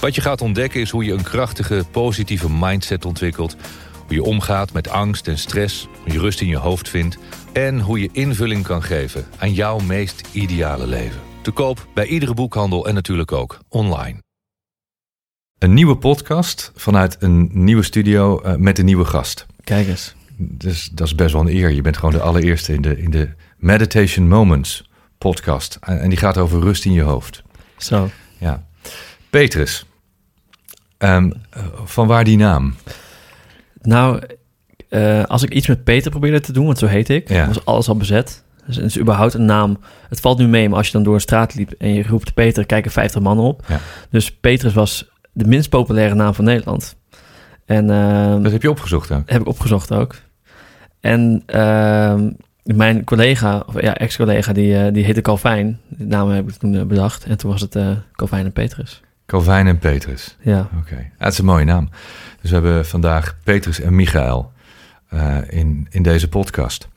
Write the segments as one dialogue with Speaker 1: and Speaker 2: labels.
Speaker 1: Wat je gaat ontdekken is hoe je een krachtige, positieve mindset ontwikkelt. Hoe je omgaat met angst en stress, hoe je rust in je hoofd vindt... en hoe je invulling kan geven aan jouw meest ideale leven. Te koop bij iedere boekhandel en natuurlijk ook online. Een nieuwe podcast vanuit een nieuwe studio uh, met een nieuwe gast.
Speaker 2: Kijk eens.
Speaker 1: Dus dat is best wel een eer. Je bent gewoon de allereerste in de, in de Meditation Moments podcast. En die gaat over rust in je hoofd.
Speaker 2: Zo.
Speaker 1: Ja. Petrus, um, van waar die naam?
Speaker 2: Nou, uh, als ik iets met Peter probeerde te doen, want zo heet ik, ja. was alles al bezet. Dus het is überhaupt een naam. Het valt nu mee, maar als je dan door een straat liep en je roept Peter, kijken 50 mannen op. Ja. Dus Petrus was de minst populaire naam van Nederland. En, uh,
Speaker 1: dat heb je opgezocht ook?
Speaker 2: Heb ik opgezocht ook. En uh, mijn collega, of ja, ex-collega, die, uh, die heette Calvijn. Die naam heb ik toen bedacht. En toen was het Calvijn en Petrus.
Speaker 1: Calvijn en Petrus.
Speaker 2: Ja.
Speaker 1: Oké. Okay. dat is een mooie naam. Dus we hebben vandaag Petrus en Michael in, in deze podcast.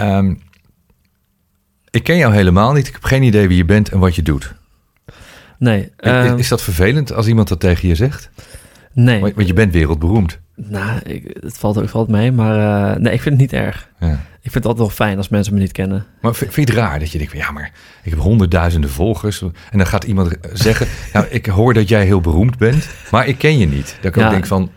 Speaker 1: Um, ik ken jou helemaal niet. Ik heb geen idee wie je bent en wat je doet.
Speaker 2: Nee.
Speaker 1: Uh, is dat vervelend als iemand dat tegen je zegt?
Speaker 2: Nee.
Speaker 1: Want je bent wereldberoemd.
Speaker 2: Nou, ik, het valt, het valt mee, maar uh, nee, ik vind het niet erg. Ja. Ik vind het altijd wel fijn als mensen me niet kennen.
Speaker 1: Maar vind je het raar dat je denkt, ja, maar ik heb honderdduizenden volgers. En dan gaat iemand zeggen, nou, ik hoor dat jij heel beroemd bent, maar ik ken je niet. Dan kan ja, ik denk van,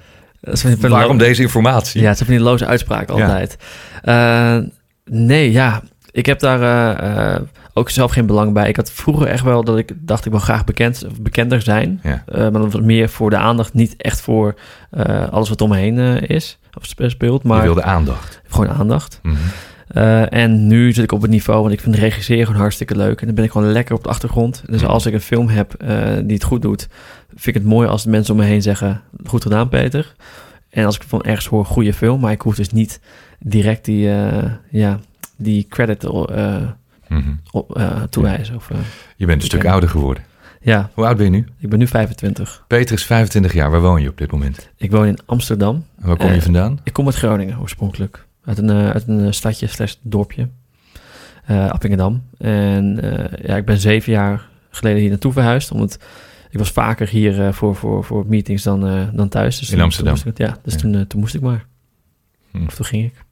Speaker 1: waarom deze informatie?
Speaker 2: Ja, het is van die loze uitspraak altijd. Ja. Uh, nee, ja, ik heb daar uh, ook zelf geen belang bij. Ik had vroeger echt wel dat ik dacht, ik wil graag bekend, bekender zijn. Ja. Uh, maar dat was meer voor de aandacht, niet echt voor uh, alles wat om me heen is of speelt. Maar
Speaker 1: Je wilde aandacht.
Speaker 2: Gewoon aandacht. Mm -hmm. en nu zit ik op het niveau, want ik vind regisseren gewoon hartstikke leuk. En dan ben ik gewoon lekker op de achtergrond. Dus mm. als ik een film heb die het goed doet, vind ik het mooi als de mensen om me heen zeggen, goed gedaan Peter. En als ik van ergens hoor, goede film, maar ik hoef dus niet direct die, ja die credit op, uh, toewijzen. Of, uh,
Speaker 1: je bent een stuk ouder geworden.
Speaker 2: Ja.
Speaker 1: Hoe oud ben je nu?
Speaker 2: Ik ben nu 25.
Speaker 1: Peter is 25 jaar. Waar woon je op dit moment?
Speaker 2: Ik woon in Amsterdam.
Speaker 1: En waar kom je vandaan?
Speaker 2: Ik kom uit Groningen oorspronkelijk. Uit een, uit een stadje slash dorpje. Appingedam. En ja, ik ben zeven jaar geleden hier naartoe verhuisd. Omdat ik was vaker hier voor, voor, voor meetings dan, dan thuis. Dus
Speaker 1: in Amsterdam?
Speaker 2: Toen ja, dus ja. Toen, toen moest ik maar. Hm. Of toen ging ik.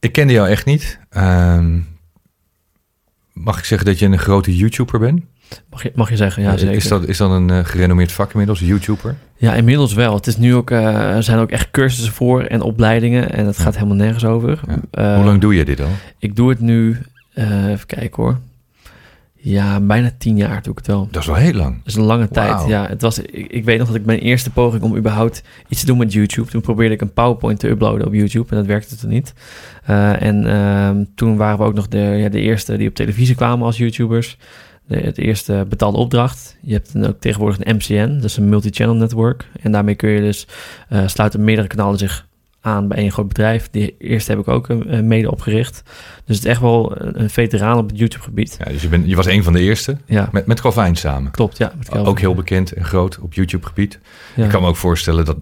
Speaker 1: Ik kende jou echt niet. Um, mag ik zeggen dat je een grote YouTuber bent?
Speaker 2: Mag je, mag je zeggen, ja zeker.
Speaker 1: Is dat, is dat een uh, gerenommeerd vak inmiddels, YouTuber?
Speaker 2: Ja, inmiddels wel. Het is nu ook, uh, er zijn ook echt cursussen voor en opleidingen en het gaat helemaal nergens over.
Speaker 1: Ja. Uh, Hoe lang doe je dit al?
Speaker 2: Ik doe het nu, even kijken hoor, ja, bijna tien jaar doe ik het wel.
Speaker 1: Dat is wel heel lang.
Speaker 2: Dat is een lange wow. tijd, ja. Het was, ik, ik, weet nog dat ik mijn eerste poging om überhaupt iets te doen met YouTube... toen probeerde ik een PowerPoint te uploaden op YouTube en dat werkte toen niet. Uh, en uh, toen waren we ook nog de, ja, de eerste die op televisie kwamen als YouTubers. De, het eerste betaalde opdracht. Je hebt dan ook tegenwoordig een MCN, dat is een multi-channel network. En daarmee kun je dus uh, sluiten meerdere kanalen zich aan bij een groot bedrijf. Die eerste heb ik ook uh, mede opgericht. Dus het is echt wel een veteraan op het YouTube-gebied.
Speaker 1: Ja, dus je, bent, je was een van de eerste
Speaker 2: ja.
Speaker 1: met, met Calvijn samen.
Speaker 2: Klopt, ja.
Speaker 1: Met ook heel bekend en groot op YouTube-gebied. Ja. Ik kan me ook voorstellen dat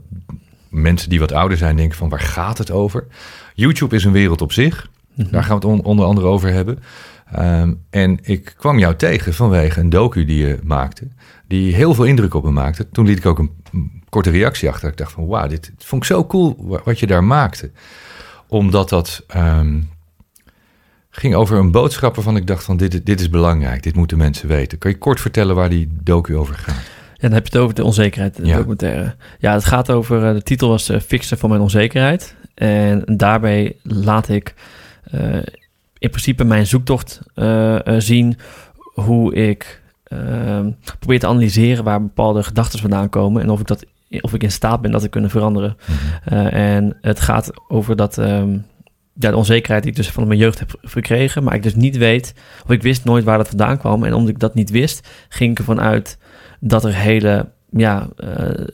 Speaker 1: mensen die wat ouder zijn denken van waar gaat het over? YouTube is een wereld op zich. Mm-hmm. Daar gaan we het on, onder andere over hebben. Um, en ik kwam jou tegen vanwege een docu die je maakte, die heel veel indruk op me maakte. Toen liet ik ook een korte reactie achter. Ik dacht van, wauw, dit vond ik zo cool wat je daar maakte. Omdat dat um, ging over een boodschap waarvan ik dacht van, dit, dit is belangrijk, dit moeten mensen weten. Kan je kort vertellen waar die docu over gaat?
Speaker 2: Ja, dan heb je het over de onzekerheid, de ja. documentaire. Ja, het gaat over, de titel was uh, Fixen van mijn onzekerheid. En daarbij laat ik uh, in principe mijn zoektocht uh, zien hoe ik probeer te analyseren waar bepaalde gedachten vandaan komen en of ik dat of ik in staat ben dat te kunnen veranderen. Mm-hmm. Uh, en het gaat over dat, um, ja, de onzekerheid die ik dus van mijn jeugd heb verkregen, maar ik dus niet weet, of ik wist nooit waar dat vandaan kwam. En omdat ik dat niet wist, ging ik ervan uit dat er hele, ja, uh,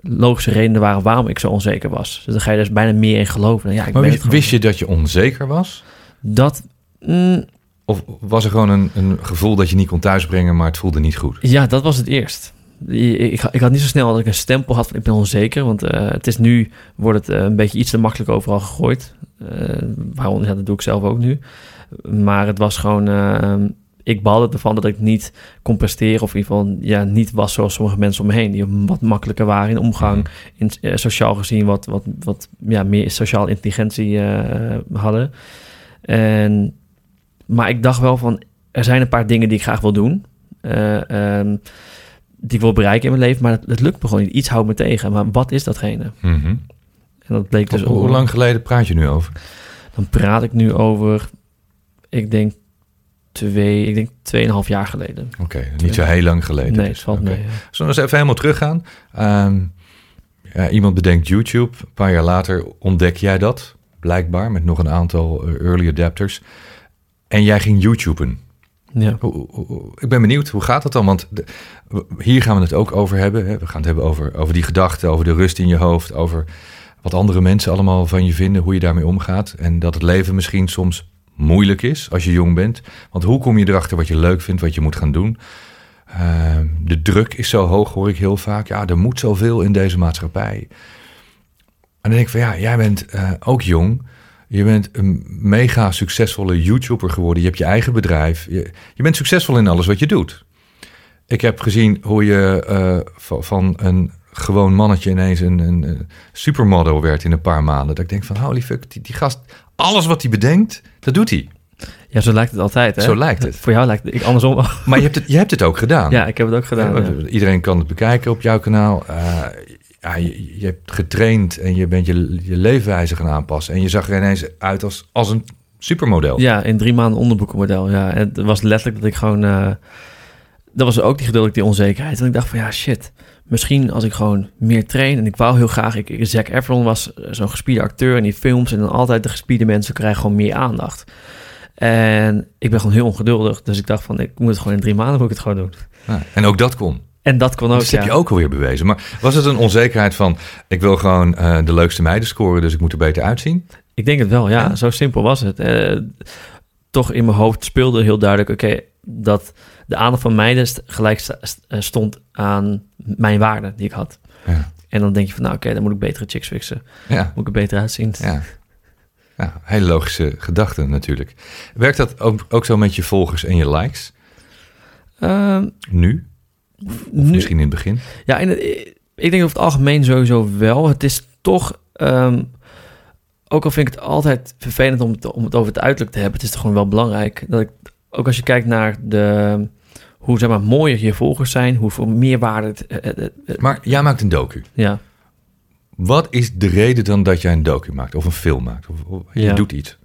Speaker 2: logische redenen waren waarom ik zo onzeker was. Dus dan ga je dus bijna meer in geloven. Ja, ik
Speaker 1: maar wist, wist je dat je onzeker was?
Speaker 2: Dat... Mm,
Speaker 1: of was er gewoon een, een gevoel dat je niet kon thuisbrengen, maar het voelde niet goed?
Speaker 2: Ja, dat was het eerst. Ik, ik, had niet zo snel dat ik een stempel had van ik ben onzeker. Want uh, het is nu, wordt het uh, een beetje iets te makkelijk overal gegooid. Uh, waarom, ja, dat doe ik zelf ook nu. Maar het was gewoon, ik balde ervan dat ik niet kon presteren. Of in ieder geval ja, niet was zoals sommige mensen om me heen. Die wat makkelijker waren in omgang. Mhm. In, sociaal gezien wat, wat, wat ja, meer sociaal intelligentie hadden. En maar ik dacht wel van, er zijn een paar dingen die ik graag wil doen. Um, die ik wil bereiken in mijn leven, maar het, lukt me gewoon niet. Iets houdt me tegen. Maar wat is datgene?
Speaker 1: Mm -hmm.
Speaker 2: En dat bleek dus...
Speaker 1: Hoe, hoe lang geleden praat je nu over?
Speaker 2: Dan praat ik nu over, ik denk twee, ik denk tweeënhalf jaar geleden.
Speaker 1: Oké, niet zo heel lang geleden.
Speaker 2: Nee, dus. valt okay. mee. Ja.
Speaker 1: Zullen we eens even helemaal teruggaan? Um, ja, iemand bedenkt YouTube. Een paar jaar later ontdek jij dat, blijkbaar, met nog een aantal eh, early adapters. En jij ging YouTuben.
Speaker 2: Ja.
Speaker 1: ik ben benieuwd, hoe gaat dat dan? Want hier gaan we het ook over hebben. Hè? We gaan het hebben over, over die gedachten, over de rust in je hoofd, over wat andere mensen allemaal van je vinden, hoe je daarmee omgaat. En dat het leven misschien soms moeilijk is als je jong bent. Want hoe kom je erachter wat je leuk vindt, wat je moet gaan doen? Uh, de druk is zo hoog, hoor ik heel vaak. Ja, er moet zoveel in deze maatschappij. En dan denk ik van ja, jij bent uh, ook jong. Je bent een mega succesvolle YouTuber geworden. Je hebt je eigen bedrijf. Je, je bent succesvol in alles wat je doet. Ik heb gezien hoe je uh, van een gewoon mannetje ineens een, een, supermodel werd in een paar maanden. Dat ik denk van, holy fuck, die, die gast, alles wat hij bedenkt, dat doet hij.
Speaker 2: Ja, zo lijkt het altijd. Hè?
Speaker 1: Zo lijkt het.
Speaker 2: Voor jou lijkt het ik andersom.
Speaker 1: Maar je hebt het, je hebt het ook gedaan.
Speaker 2: Ja, ik heb het ook gedaan.
Speaker 1: Ja, Iedereen kan het bekijken op jouw kanaal. Uh, ja, je, je, hebt getraind en je bent je, je leefwijze gaan aanpassen. En je zag er ineens uit als, als een supermodel.
Speaker 2: Ja, in drie maanden onderboekenmodel. Ja, het was letterlijk dat ik gewoon... Uh, dat was ook die geduld, die onzekerheid. En ik dacht van ja, shit. Misschien als ik gewoon meer train. En ik wou heel graag... Ik, Zac Efron was zo'n gespierde acteur in die films. En dan altijd de gespierde mensen krijgen gewoon meer aandacht. En ik ben gewoon heel ongeduldig. Dus ik dacht van, ik moet het gewoon in drie maanden moet ik het gewoon doen.
Speaker 1: Ja, en ook dat kon.
Speaker 2: En dat kon ook,
Speaker 1: dus heb je ook alweer bewezen. Maar was het een onzekerheid van... ik wil gewoon uh, de leukste meiden scoren... dus ik moet er beter uitzien?
Speaker 2: Ik denk het wel, ja. ja? Zo simpel was het. Uh, toch in mijn hoofd speelde heel duidelijk... oké, dat de aandacht van meiden gelijk eh, stond aan mijn waarde die ik had.
Speaker 1: Ja.
Speaker 2: En dan denk je van, nou oké, dan moet ik betere chicks fixen.
Speaker 1: Ja.
Speaker 2: Moet ik er beter uitzien.
Speaker 1: Ja. Ja, hele logische gedachte natuurlijk. Werkt dat ook, ook zo met je volgers en je likes?
Speaker 2: Uh,
Speaker 1: nu? Of misschien in het begin?
Speaker 2: Ja, in het, ik denk over het algemeen sowieso wel. Het is toch, um, ook al vind ik het altijd vervelend om het, om het over het uiterlijk te hebben, het is toch gewoon wel belangrijk dat ik, ook als je kijkt naar de, hoe zeg maar, mooier je volgers zijn, hoeveel meerwaarde het, het, het,
Speaker 1: Maar jij maakt een docu.
Speaker 2: Ja.
Speaker 1: Wat is de reden dan dat jij een docu maakt of een film maakt? Of, of je
Speaker 2: Ja.
Speaker 1: doet iets.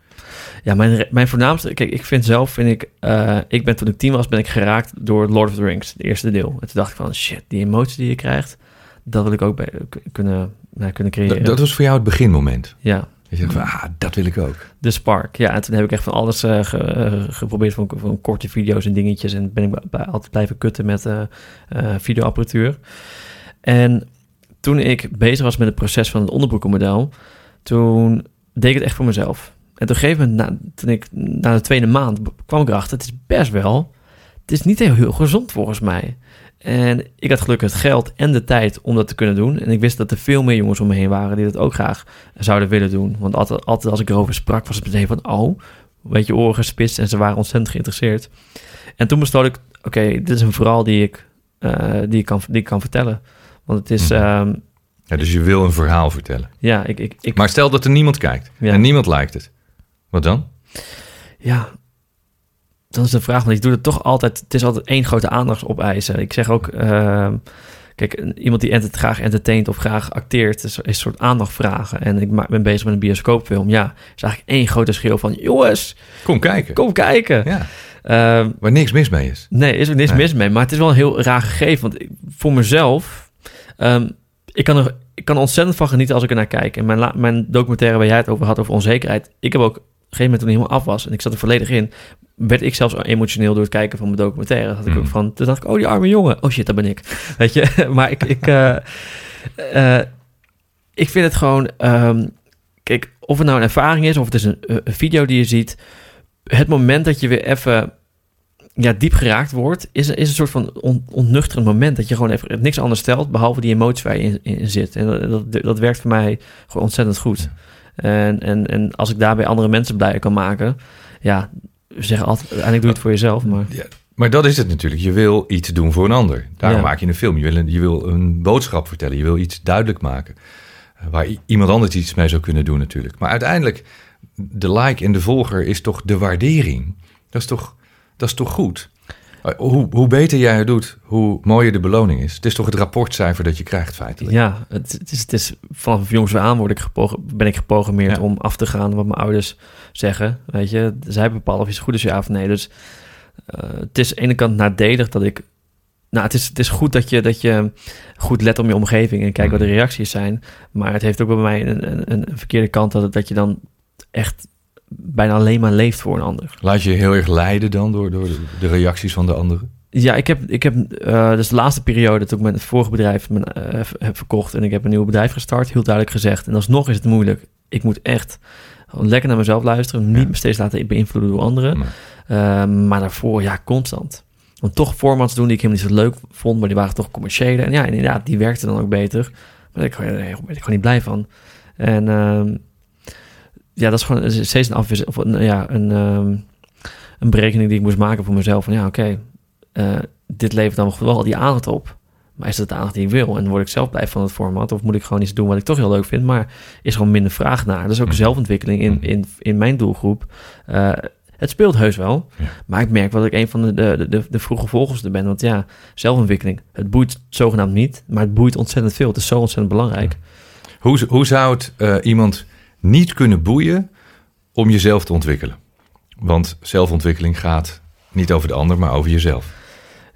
Speaker 2: Ja, mijn, mijn voornaamste... Kijk, ik vind zelf, vind ik... eh, ik ben toen ik tien was, ben ik geraakt door Lord of the Rings, het eerste deel. En toen dacht ik van, shit, die emotie die je krijgt, dat wil ik ook bij, kunnen, nou, kunnen creëren.
Speaker 1: Dat, dat was voor jou het beginmoment.
Speaker 2: Ja,
Speaker 1: Je van, ah, dat wil ik ook.
Speaker 2: de spark. Ja, en toen heb ik echt van alles eh, ge- eh, geprobeerd, van, van korte video's en dingetjes. En ben ik bij- altijd blijven kutten met videoapparatuur. En toen ik bezig was met het proces van het onderbroekenmodel, toen deed ik het echt voor mezelf. En op een gegeven moment, na, toen ik na de tweede maand kwam ik erachter, het is best wel, het is niet heel, heel gezond volgens mij. En ik had gelukkig het geld en de tijd om dat te kunnen doen. En ik wist dat er veel meer jongens om me heen waren die dat ook graag zouden willen doen. Want altijd, altijd als ik erover sprak, was het meteen van, oh, weet je, oren gespitst. En ze waren ontzettend geïnteresseerd. En toen besloot ik, oké, dit is een verhaal die ik, eh, die ik, kan, die ik kan vertellen. Want het is,
Speaker 1: Mhm.
Speaker 2: ehm,
Speaker 1: Ja, dus je wil een verhaal vertellen.
Speaker 2: ja, ik, ik, ik,
Speaker 1: Maar stel dat er niemand kijkt
Speaker 2: Ja.
Speaker 1: en niemand lijkt het. Wat dan?
Speaker 2: Ja, dan is de vraag, want ik doe het toch altijd... Het is altijd één grote aandachtsopeisen. Ik zeg ook... ehm, kijk, iemand die graag entertaint of graag acteert... is, een soort aandacht vragen. En ik ben bezig met een bioscoopfilm. Ja, is eigenlijk één grote schreeuw van... Jongens,
Speaker 1: Kom kijken.
Speaker 2: kom kijken.
Speaker 1: Ja,
Speaker 2: Ehm,
Speaker 1: waar niks mis mee is.
Speaker 2: nee, is er niks
Speaker 1: Nee.
Speaker 2: mis mee. Maar het is wel een heel raar gegeven. Want ik- voor mezelf... ehm, ik kan er ik kan er ontzettend van genieten als ik er naar kijk. En mijn, mijn documentaire waar jij het over had, over onzekerheid. Ik heb ook gegeven moment toen helemaal af was en ik zat er volledig in, werd ik zelfs emotioneel door het kijken van mijn documentaire. Dat had ik ook van, toen dacht ik, oh die arme jongen. Oh shit, dat ben ik. Weet je, maar ik, ik, eh, eh, ik vind het gewoon, ehm, kijk, of het nou een ervaring is of het is een, een video die je ziet. Het moment dat je weer even ja, diep geraakt wordt, is, is een soort van on, ontnuchterend moment. Dat je gewoon even niks anders stelt, behalve die emotie waar je in, in zit. En dat, dat, dat werkt voor mij gewoon ontzettend goed. En, en, en als ik daarbij andere mensen blij kan maken, ja, zeggen altijd, uiteindelijk doe je het voor jezelf, maar...
Speaker 1: Ja, maar dat is het natuurlijk. Je wil iets doen voor een ander. Daarom
Speaker 2: Ja.
Speaker 1: maak je een film. Je wil een, je wil een boodschap vertellen. Je wil iets duidelijk maken. Eh, Waar iemand anders iets mee zou kunnen doen natuurlijk. Maar uiteindelijk, de like en de volger is toch de waardering. Dat is toch, dat is toch goed? Eh, Hoe, hoe beter jij het doet, hoe mooier de beloning is. Het is toch het rapportcijfer dat je krijgt feitelijk.
Speaker 2: Ja, het, het, is, het is vanaf jongs af aan word ik ben ik geprogrammeerd
Speaker 1: Ja.
Speaker 2: om af te gaan wat mijn ouders zeggen. Weet je, zij bepalen of iets goed is ja of nee. Dus eh, het is aan de ene kant nadelig dat ik. Nou, het is, het is goed dat je, dat je goed let op je omgeving en kijkt wat de
Speaker 1: Mhm.
Speaker 2: reacties zijn. Maar het heeft ook bij mij een, een, een verkeerde kant dat, het- dat je dan echt bijna alleen maar leeft voor een ander.
Speaker 1: Laat je heel erg leiden dan door, door de- reacties van de anderen?
Speaker 2: Ja, ik heb, ik heb eh, dus de laatste periode toen ik mijn vorige bedrijf mijn, eh, heb verkocht en ik heb een nieuw bedrijf gestart, heel duidelijk gezegd. En alsnog is het moeilijk. Ik moet echt lekker naar mezelf luisteren, niet
Speaker 1: Ja.
Speaker 2: me steeds laten beïnvloeden door anderen.
Speaker 1: Maar-
Speaker 2: Eh, maar daarvoor, ja, constant. Om toch formats doen die ik helemaal niet zo leuk vond, maar die waren toch commerciële. En ja, inderdaad, die werkten dan ook beter. Maar daar werd ik gewoon niet blij van. En ehm, ja, dat is gewoon steeds een afwisseling, of een, ja, een, ehm, een berekening die ik moest maken voor mezelf. Van ja, oké, eh, dit levert dan wel die aandacht op. Maar is dat de aandacht die ik wil? En word ik zelf blij van het format? Of moet ik gewoon iets doen wat ik toch heel leuk vind, maar is gewoon minder vraag naar? Dat is ook
Speaker 1: Mhm.
Speaker 2: zelfontwikkeling in,
Speaker 1: Mhm.
Speaker 2: in, in mijn doelgroep. Eh, het speelt heus wel.
Speaker 1: Ja.
Speaker 2: Maar ik merk wel dat ik een van de, de, de, de vroege volgers er ben. Want ja, zelfontwikkeling. Het boeit zogenaamd niet, maar het boeit ontzettend veel. Het is zo ontzettend belangrijk.
Speaker 1: Hoe, hoe zou het eh, iemand niet kunnen boeien om jezelf te ontwikkelen? Want zelfontwikkeling gaat niet over de ander, maar over jezelf.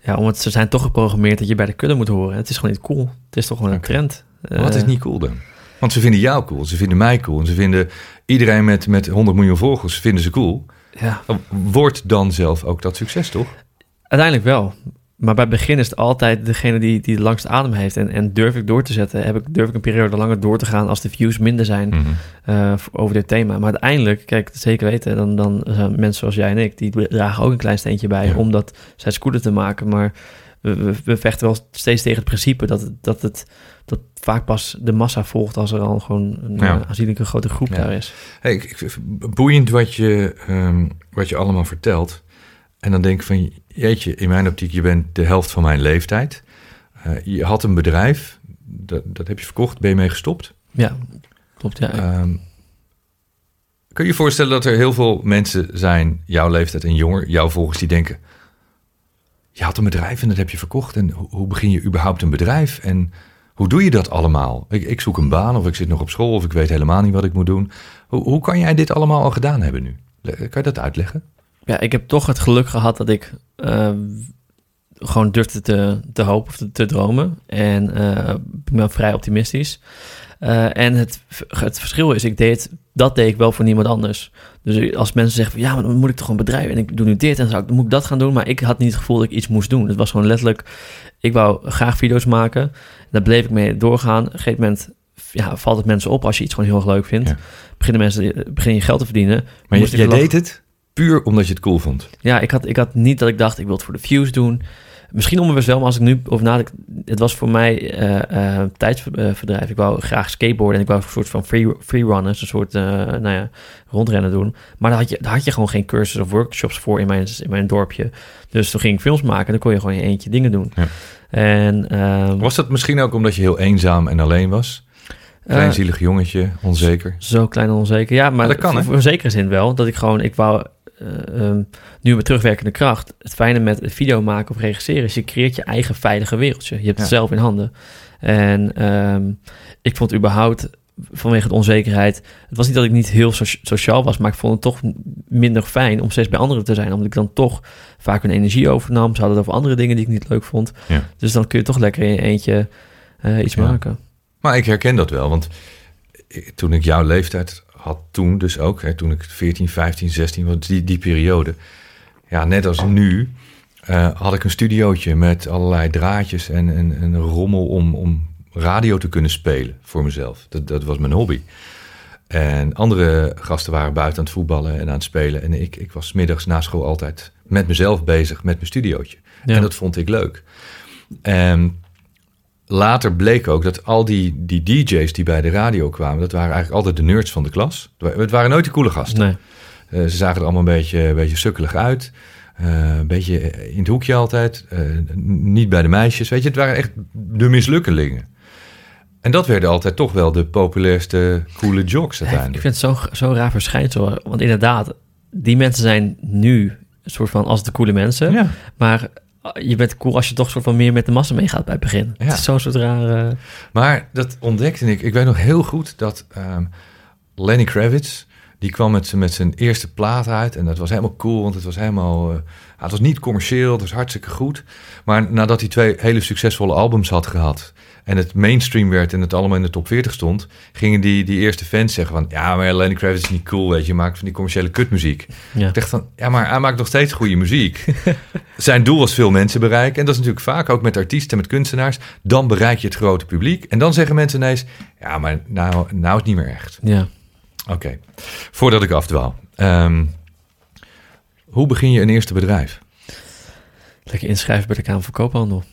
Speaker 2: Ja, omdat ze zijn toch geprogrammeerd dat je bij de kudde moet horen. Het is gewoon niet cool. Het is toch gewoon een trend.
Speaker 1: Maar wat is
Speaker 2: Eh,
Speaker 1: niet cool dan? Want ze vinden jou cool, ze vinden mij cool. En ze vinden iedereen met, met 100 miljoen volgers vinden ze cool.
Speaker 2: Ja,
Speaker 1: Wordt dan zelf ook dat succes, toch?
Speaker 2: uiteindelijk wel. Maar bij het begin is het altijd degene die, die de langste adem heeft. En, en durf ik door te zetten? Heb ik, durf ik een periode langer door te gaan als de views minder zijn
Speaker 1: Mhm.
Speaker 2: eh, over dit thema? Maar uiteindelijk, kijk, zeker weten, dan, dan zijn mensen zoals jij en ik, die dragen ook een klein steentje bij
Speaker 1: Ja.
Speaker 2: om dat zij scooter te maken. Maar we, we, we vechten wel steeds tegen het principe dat het, dat het dat vaak pas de massa volgt als er al gewoon een
Speaker 1: Ja.
Speaker 2: eh, aanzienlijke grote groep
Speaker 1: Ja.
Speaker 2: daar is.
Speaker 1: Hey, ik, ik vind het boeiend wat je, ehm, wat je allemaal vertelt. En dan denk ik van, jeetje, in mijn optiek, je bent de helft van mijn leeftijd. Eh, je had een bedrijf, dat, dat heb je verkocht, ben je mee gestopt.
Speaker 2: Ja, klopt. Ja.
Speaker 1: Ehm, kun je je voorstellen dat er heel veel mensen zijn, jouw leeftijd en jonger, jouw volgers, die denken... Je had een bedrijf en dat heb je verkocht. En hoe, hoe begin je überhaupt een bedrijf? En hoe doe je dat allemaal? Ik, ik zoek een baan of ik zit nog op school of ik weet helemaal niet wat ik moet doen. Hoe, hoe kan jij dit allemaal al gedaan hebben nu? Kan je dat uitleggen?
Speaker 2: Ja, ik heb toch het geluk gehad dat ik eh, gewoon durfde te, te hopen of te, te dromen. En eh, ik ben vrij optimistisch. Eh, en het, het verschil is, ik deed, dat deed ik wel voor niemand anders. Dus als mensen zeggen van ja, maar dan moet ik toch een bedrijf en ik doe nu dit en dan moet ik dat gaan doen. Maar ik had niet het gevoel dat ik iets moest doen. Het was gewoon letterlijk, ik wou graag video's maken. Daar bleef ik mee doorgaan. Op een gegeven moment ja, valt het mensen op als je iets gewoon heel erg leuk vindt.
Speaker 1: Ja.
Speaker 2: Beginnen mensen beginnen je geld te verdienen.
Speaker 1: Maar je, jij deed het puur omdat je het cool vond.
Speaker 2: Ja, ik had, ik had niet dat ik dacht, ik wil het voor de views doen. Misschien onbewust wel, maar als ik nu over nadenk... Het was voor mij eh eh tijdsverdrijf. Ik wou graag skateboarden en ik wou een soort van free, freerunners, een soort uh, nou ja, rondrennen doen. Maar daar had, je, daar had je gewoon geen cursussen of workshops voor in mijn, in mijn dorpje. Dus toen ging ik films maken en dan kon je gewoon in je eentje dingen doen.
Speaker 1: Ja.
Speaker 2: En, uh,
Speaker 1: Was dat misschien ook omdat je heel eenzaam en alleen was? Klein zielig jongetje, onzeker.
Speaker 2: Zo klein en onzeker. Ja, maar
Speaker 1: dat kan,
Speaker 2: voor zekere zin wel. Dat ik gewoon, ik wou uh, um, nu met terugwerkende kracht. Het fijne met video maken of regisseren is je creëert je eigen veilige wereldje. Je hebt
Speaker 1: Ja.
Speaker 2: het zelf in handen. En um, ik vond überhaupt vanwege de onzekerheid. Het was niet dat ik niet heel so sociaal was, maar ik vond het toch minder fijn om steeds bij anderen te zijn. Omdat ik dan toch vaak hun energie overnam. Ze hadden het over andere dingen die ik niet leuk vond.
Speaker 1: Ja.
Speaker 2: Dus dan kun je toch lekker in je eentje uh, iets
Speaker 1: Ja.
Speaker 2: maken.
Speaker 1: Maar ik herken dat wel, want ik- toen ik jouw leeftijd had toen dus ook, hè, toen ik 14, 15, 16, was die, die periode. Ja, net als nu eh, had ik een studiootje met allerlei draadjes en, en, en een rommel om, om radio te kunnen spelen voor mezelf. Dat, dat was mijn hobby. En andere gasten waren buiten aan het voetballen en aan het spelen. En ik, ik was middags na school altijd met mezelf bezig met mijn studiootje.
Speaker 2: Ja.
Speaker 1: En dat vond ik leuk. En later bleek ook dat al die, die DJ's die bij de radio kwamen, dat waren eigenlijk altijd de nerds van de klas. Het waren nooit de coole gasten.
Speaker 2: Nee.
Speaker 1: Eh, ze zagen er allemaal een beetje, een beetje sukkelig uit. Eh, een beetje in het hoekje altijd. Eh, niet bij de meisjes. Weet je, het waren echt de mislukkelingen. En dat werden altijd toch wel de populairste coole jocks
Speaker 2: Ja, ik
Speaker 1: uiteindelijk.
Speaker 2: vind het zo'n zo raar verschijnsel. Want inderdaad, die mensen zijn nu een soort van als de coole mensen.
Speaker 1: Ja.
Speaker 2: Maar je bent cool als je toch soort van meer met de massa meegaat bij het begin.
Speaker 1: Ja.
Speaker 2: Het is zo'n soort raar... eh,
Speaker 1: Maar dat ontdekte ik. Ik weet nog heel goed dat ehm, Lenny Kravitz... die kwam met, met zijn eerste plaat uit. En dat was helemaal cool, want het was helemaal... eh, het was niet commercieel, het was hartstikke goed. Maar nadat hij twee hele succesvolle albums had gehad... en het mainstream werd en het allemaal in de top 40 stond... gingen die, die eerste fans zeggen van... ja, maar Lenny Kravitz is niet cool, weet je. Je maakt van die commerciële kutmuziek.
Speaker 2: ja.
Speaker 1: Ik dacht van, ja, maar hij maakt nog steeds goede muziek. Zijn doel was veel mensen bereiken. En dat is natuurlijk vaak ook met artiesten, met kunstenaars. Dan bereik je het grote publiek. En dan zeggen mensen ineens, ja, maar nou, nou is het niet meer echt.
Speaker 2: ja.
Speaker 1: Oké, voordat ik afdwaal. Ehm, hoe begin je een eerste bedrijf?
Speaker 2: Lekker inschrijven bij de Kamer van Koophandel.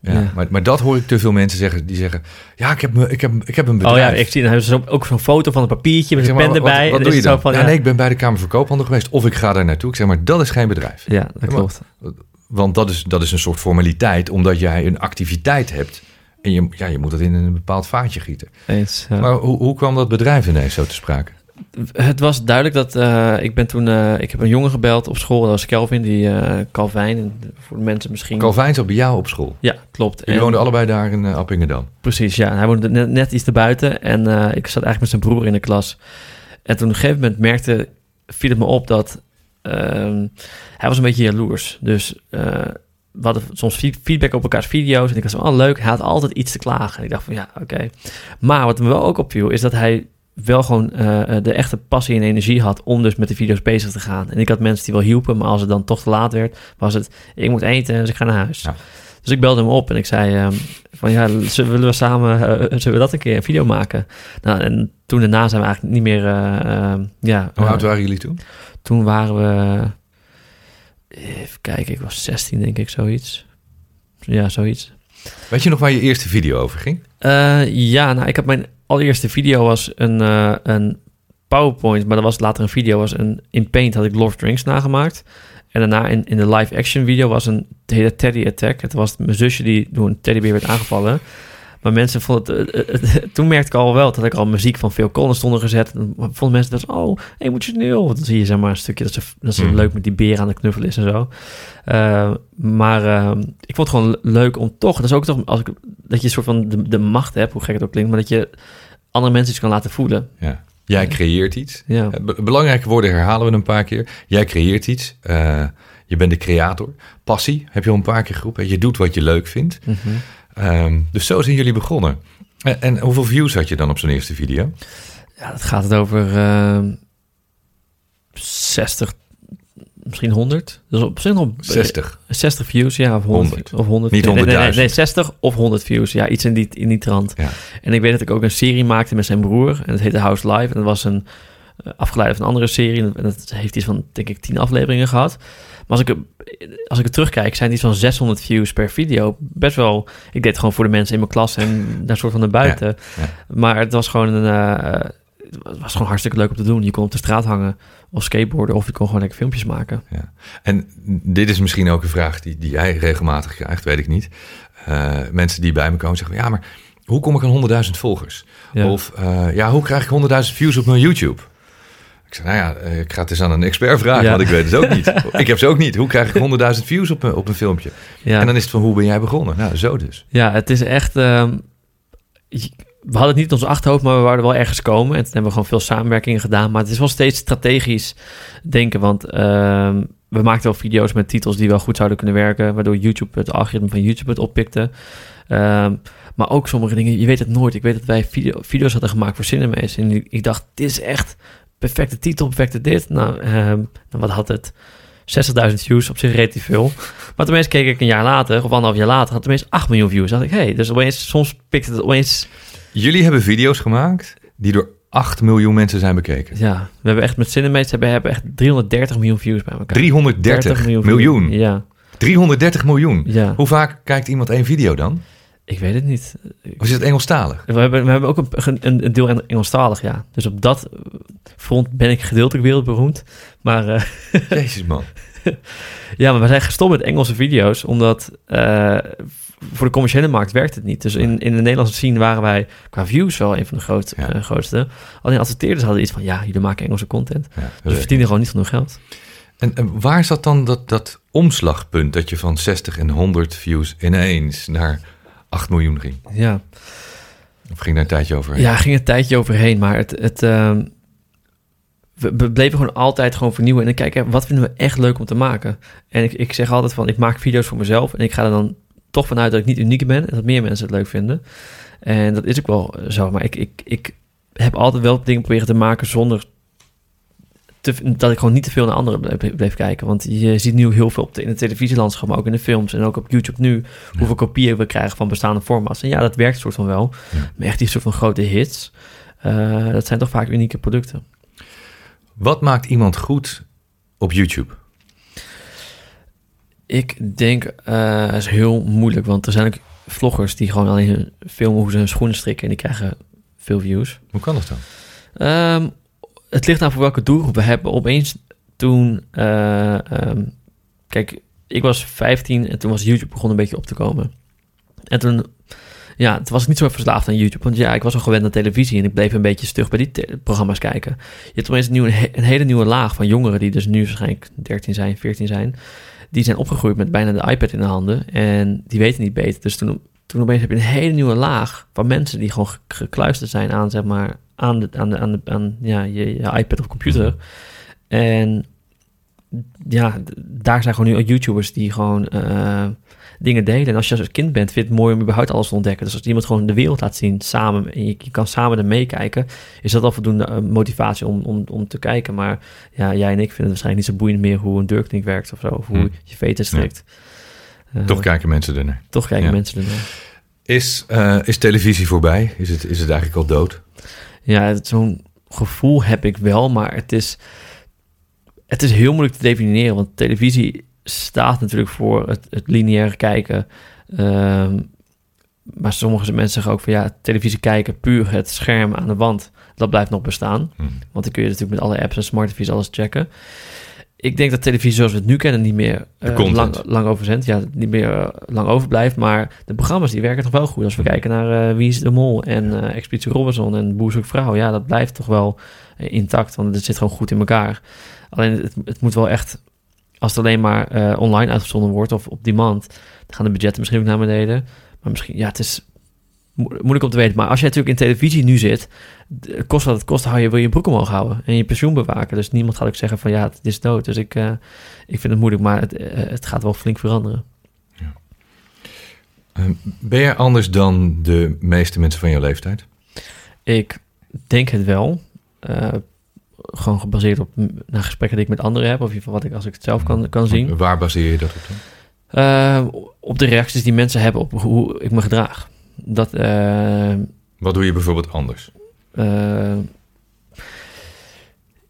Speaker 1: Ja,
Speaker 2: Ja.
Speaker 1: Maar, maar dat hoor ik te veel mensen zeggen. Die zeggen, ja, ik heb, me, ik heb, ik heb een
Speaker 2: Oh
Speaker 1: bedrijf.
Speaker 2: ja, ik zie dan hebben ze zo- ook zo'n foto van een papiertje met een pen erbij.
Speaker 1: Wat, wat
Speaker 2: En
Speaker 1: doe je dan?
Speaker 2: van,
Speaker 1: ja, nee, ik ben bij de Kamer van Koophandel geweest. Of ik ga daar naartoe. Ik zeg, maar dat is geen bedrijf.
Speaker 2: Ja, dat
Speaker 1: maar-
Speaker 2: klopt.
Speaker 1: Want dat is, dat is een soort formaliteit, omdat jij een activiteit hebt. En je, ja, je moet dat in een bepaald vaatje gieten.
Speaker 2: Eens, ja.
Speaker 1: Maar hoe, hoe kwam dat bedrijf ineens zo te sprake?
Speaker 2: Het was duidelijk dat eh, ik ben toen... eh, ik heb een jongen gebeld op school. Dat was Kelvin, die eh Calvijn. En voor de mensen misschien...
Speaker 1: Calvijn zat bij jou op school.
Speaker 2: Ja, klopt.
Speaker 1: Jullie
Speaker 2: En-
Speaker 1: woonden allebei daar in uh, Appingedam.
Speaker 2: Precies, ja. Hij woonde net, net iets erbuiten. En eh, ik zat eigenlijk met zijn broer in de klas. En toen op een gegeven moment merkte... viel het me op dat... ehm, hij was een beetje jaloers. Dus... eh, we hadden soms feed- feedback op elkaars video's. En ik was van, oh leuk, hij had altijd iets te klagen. En ik dacht van, ja, oké. Maar wat me wel ook opviel, is dat hij wel gewoon eh, de echte passie en energie had om dus met de video's bezig te gaan. En ik had mensen die wel hielpen, maar als het dan toch te laat werd, was het, ik moet eten, dus ik ga naar huis.
Speaker 1: Ja.
Speaker 2: Dus ik belde hem op en ik zei ehm, van, ja, zullen we samen, eh, zullen we dat een keer een video maken? Nou, en toen daarna zijn we eigenlijk niet meer, eh, eh, ja.
Speaker 1: Hoe
Speaker 2: eh,
Speaker 1: oud waren jullie toen?
Speaker 2: toen waren we, even kijken, ik was 16 denk ik, zoiets. Ja, zoiets.
Speaker 1: Weet je nog waar je eerste video over ging?
Speaker 2: Eh, ja, nou, ik heb mijn allereerste video was een, eh, een PowerPoint, maar dat was later een video, was een, in Paint had ik the Rings nagemaakt. En daarna in, in de live-action video was een, heette Teddy Attack. Het was mijn zusje die door een teddybeer werd aangevallen. Maar mensen vonden het, eh, eh, eh, toen merkte ik al wel dat ik al muziek van Phil Collins stond gezet. En vonden mensen dat, oh, emotioneel. Want dan zie je zeg maar een stukje dat ze, dat ze
Speaker 1: Mhm.
Speaker 2: leuk met die beer aan de knuffel is en zo. Maar ik vond het gewoon leuk om toch, dat is ook toch, als ik, dat je een soort van de, de macht hebt, hoe gek het ook klinkt, maar dat je andere mensen iets kan laten voelen.
Speaker 1: Ja. Jij creëert iets.
Speaker 2: Ja,
Speaker 1: be- belangrijke woorden herhalen we een paar keer. Jij creëert iets. Je bent de creator. Passie heb je al een paar keer geroepen. Je doet wat je leuk vindt.
Speaker 2: Mhm.
Speaker 1: Ehm, dus zo zijn jullie begonnen. En, en hoeveel views had je dan op zo'n eerste video?
Speaker 2: ja dat gaat het over eh, 60, misschien 100. Dus op zich nog
Speaker 1: 60.
Speaker 2: 60 views, ja, of 100.
Speaker 1: 100.
Speaker 2: Of 100
Speaker 1: Niet
Speaker 2: nee, nee, nee,
Speaker 1: 100.000.
Speaker 2: nee, 60 of 100 views. Ja, iets in die, in die trant.
Speaker 1: Ja.
Speaker 2: En ik weet dat ik ook een serie maakte met zijn broer. En dat heette House Live. En dat was een eh, afgeleide van een andere serie. En dat heeft iets van, denk ik, 10 afleveringen gehad. Maar als ik, als ik het terugkijk, zijn die van 600 views per video. Best wel, ik deed het gewoon voor de mensen in mijn klas en daar soort van naar buiten.
Speaker 1: ja.
Speaker 2: Maar het was gewoon een... eh, het was gewoon hartstikke leuk om te doen. Je kon op de straat hangen of skateboarden of je kon gewoon lekker filmpjes maken.
Speaker 1: En dit is misschien ook een vraag die, die jij regelmatig krijgt, weet ik niet. Eh, mensen die bij me komen zeggen, ja, maar hoe kom ik aan 100.000 volgers?
Speaker 2: Ja.
Speaker 1: Of eh, ja, hoe krijg ik 100.000 views op mijn YouTube? Ik zeg, nou ja, eh, ik ga het eens aan een expert vragen,
Speaker 2: Ja.
Speaker 1: want ik weet het ook niet. ik heb ze ook niet. Hoe krijg ik 100.000 views op, een- op een filmpje?
Speaker 2: ja.
Speaker 1: En dan is het van, hoe ben jij begonnen? Nou, zo dus.
Speaker 2: Ja, het is echt. ehm, we hadden het niet in ons achterhoofd, maar we waren wel ergens komen. En toen hebben we gewoon veel samenwerkingen gedaan. Maar het is wel steeds strategisch denken. Want ehm, we maakten wel video's met titels die wel goed zouden kunnen werken. Waardoor YouTube het algoritme van YouTube het oppikte. Ehm, Maar ook sommige dingen, je weet het nooit. Ik weet dat wij video, video's hadden gemaakt voor Cinemas. En ik, ik dacht, dit is echt perfecte titel, perfecte dit. Nou, ehm, nou wat had het? 60.000 views, op zich relatief veel. Maar tenminste keek ik een jaar later, of anderhalf jaar later, had tenminste 8 miljoen views. Dacht ik, hey, dus opeens, soms pikt het opeens...
Speaker 1: Jullie hebben video's gemaakt die door 8 miljoen mensen zijn bekeken.
Speaker 2: Ja, we hebben echt met Cinemates hebben, hebben echt 330 miljoen views bij elkaar.
Speaker 1: 330 miljoen. miljoen.
Speaker 2: Ja.
Speaker 1: 330 miljoen.
Speaker 2: Ja.
Speaker 1: Hoe vaak kijkt iemand één video dan?
Speaker 2: Ik weet het niet.
Speaker 1: Of is het Engelstalig?
Speaker 2: We hebben, we hebben ook een, een, een deel Engelstalig, ja. Dus op dat front ben ik gedeeltelijk wereldberoemd. Maar... Uh,
Speaker 1: Jezus, man.
Speaker 2: ja, maar we zijn gestopt met Engelse video's, omdat uh, voor de commerciële markt werkt het niet. Dus in, in de Nederlandse scene waren wij qua views wel een van de groot, ja. uh, grootste. Alleen adverteerders hadden iets van, ja, jullie maken Engelse content. Ja, dus we verdienen gewoon niet genoeg geld.
Speaker 1: En, en, waar zat dan dat, dat omslagpunt dat je van 60 en 100 views ineens naar 8 miljoen ging?
Speaker 2: Ja.
Speaker 1: Of ging daar een tijdje overheen?
Speaker 2: Ja, ging een tijdje overheen, maar het... het uh, we bleven gewoon altijd gewoon vernieuwen. En dan kijken, wat vinden we echt leuk om te maken? En ik, ik zeg altijd van, ik maak video's voor mezelf. En ik ga er dan toch vanuit dat ik niet uniek ben. En dat meer mensen het leuk vinden. En dat is ook wel zo. Maar ik, ik, ik heb altijd wel dingen proberen te maken zonder... Te, dat ik gewoon niet te veel naar anderen bleef, bleef kijken. Want je ziet nu heel veel op de, in het televisielandschap, maar ook in de films en ook op YouTube nu, hoeveel kopieën we krijgen van bestaande formats. En ja, dat werkt soort van wel. Maar echt die soort van grote hits, uh, dat zijn toch vaak unieke producten.
Speaker 1: Wat maakt iemand goed op YouTube?
Speaker 2: Ik denk, uh, is heel moeilijk, want er zijn ook vloggers die gewoon alleen filmen hoe ze hun schoenen strikken en die krijgen veel views.
Speaker 1: Hoe kan dat dan?
Speaker 2: Um, het ligt aan voor welke doelgroep we hebben. Opeens toen, uh, um, kijk, ik was 15 en toen was YouTube begonnen een beetje op te komen. En toen ja, toen was ik niet zo verslaafd aan YouTube. Want ja, ik was al gewend aan televisie en ik bleef een beetje stug bij die programma's kijken. Je hebt opeens een, nieuwe, een hele nieuwe laag van jongeren die dus nu waarschijnlijk 13 zijn, 14 zijn. Die zijn opgegroeid met bijna de iPad in de handen en die weten niet beter. Dus toen, toen opeens heb je een hele nieuwe laag van mensen die gewoon gekluisterd zijn aan, zeg maar, aan, de, aan, de, aan, de, aan ja, je, je iPad of computer. En ja, daar zijn gewoon nu YouTubers die gewoon uh, dingen delen. En als je als kind bent, vind je het mooi om überhaupt alles te ontdekken. Dus als iemand gewoon de wereld laat zien samen en je, je kan samen er meekijken, is dat al voldoende uh, motivatie om, om, om te kijken. Maar ja, jij en ik vinden het waarschijnlijk niet zo boeiend meer hoe een deurknink werkt of zo, of hoe hmm. je veten strikt.
Speaker 1: Ja. Uh, toch kijken mensen ernaar.
Speaker 2: Toch kijken ja. mensen ernaar.
Speaker 1: Is, uh, is televisie voorbij? Is het, is het eigenlijk al dood?
Speaker 2: Ja, zo'n gevoel heb ik wel, maar het is het is heel moeilijk te definiëren, want televisie staat natuurlijk voor het, het lineaire kijken. Um, maar sommige mensen zeggen ook van ja, televisie kijken, puur het scherm aan de wand, dat blijft nog bestaan. Hmm. Want dan kun je natuurlijk met alle apps en smart TV's alles checken. Ik denk dat televisie zoals we het nu kennen niet meer uh, lang, lang overzendt. Ja, niet meer uh, lang overblijft. Maar de programma's die werken toch wel goed. Als we kijken naar uh, Wie is de Mol en Expeditie Robinson en Boer zoekt vrouw. Ja, dat blijft toch wel intact. Want het zit gewoon goed in elkaar. Alleen het, het moet wel echt, als het alleen maar online uitgezonden wordt of op demand, dan gaan de budgetten misschien ook naar beneden. Maar misschien, ja, het is mo moeilijk om te weten. Maar als je natuurlijk in televisie nu zit, kost wat het kost, hou je, wil je broek omhoog houden en je pensioen bewaken. Dus niemand gaat ook zeggen van ja, het is dood. Dus ik, uh, ik vind het moeilijk, maar het, uh, het gaat wel flink veranderen.
Speaker 1: Ja. Uh, ben je anders dan de meeste mensen van jouw leeftijd?
Speaker 2: Ik denk het wel gewoon gebaseerd op naar gesprekken die ik met anderen heb, of in ieder geval wat ik als ik het zelf kan, kan zien.
Speaker 1: Waar baseer je dat op dan?
Speaker 2: Uh, op de reacties die mensen hebben op hoe ik me gedraag. Dat, uh,
Speaker 1: wat doe je bijvoorbeeld anders?
Speaker 2: Uh,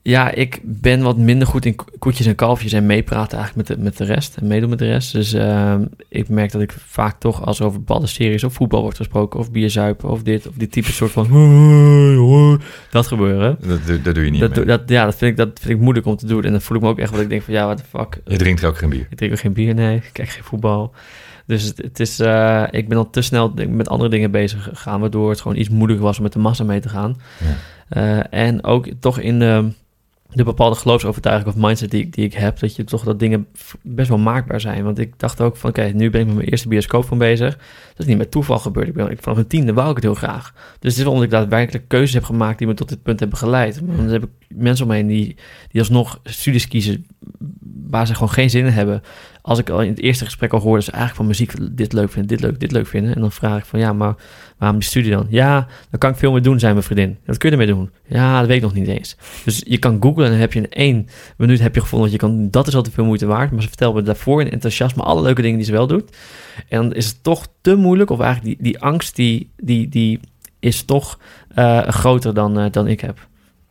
Speaker 2: ja, ik ben wat minder goed in koetjes en kalfjes en meepraten eigenlijk met de, met de rest en meedoen met de rest. Dus uh, ik merk dat ik vaak toch als er over bepaalde series of voetbal wordt gesproken of bier zuipen of dit of dit type soort van dat gebeuren.
Speaker 1: Dat, dat doe je niet
Speaker 2: dat, dat, ja, dat vind, ik, dat vind ik moeilijk om te doen en dan voel ik me ook echt wat ik denk van ja, wat de fuck.
Speaker 1: Je drinkt ook geen bier?
Speaker 2: Ik drink ook geen bier, nee. Ik kijk geen voetbal. Dus het, het is, uh, ik ben al te snel met andere dingen bezig gegaan, waardoor het gewoon iets moeilijker was om met de massa mee te gaan. Ja. Uh, en ook toch in de de bepaalde geloofsovertuiging of mindset die, die ik heb, dat je toch dat dingen best wel maakbaar zijn. Want ik dacht ook van, oké, okay, nu ben ik met mijn eerste bioscoop van bezig. Dat is niet met toeval gebeurd. Ik ben, ik, vanaf mijn tiende wou ik het heel graag. Dus het is omdat ik daadwerkelijk keuzes heb gemaakt die me tot dit punt hebben geleid. Maar dan heb ik mensen om me heen die, die alsnog studies kiezen waar ze gewoon geen zin in hebben. Als ik al in het eerste gesprek al hoorde, ze eigenlijk van muziek dit leuk vinden, dit leuk, dit leuk vinden. En dan vraag ik van, ja, maar waarom die studie dan? Ja, dan kan ik veel meer doen, zijn mijn vriendin. Wat kun je ermee doen? Ja, dat weet ik nog niet eens. Dus je kan googlen en dan heb je in één minuut heb je gevonden dat je kan, dat is al te veel moeite waard. Maar ze vertelt me daarvoor in enthousiasme alle leuke dingen die ze wel doet. En dan is het toch te moeilijk, of eigenlijk die, die angst, die, die, die is toch uh, groter dan, uh, dan ik heb.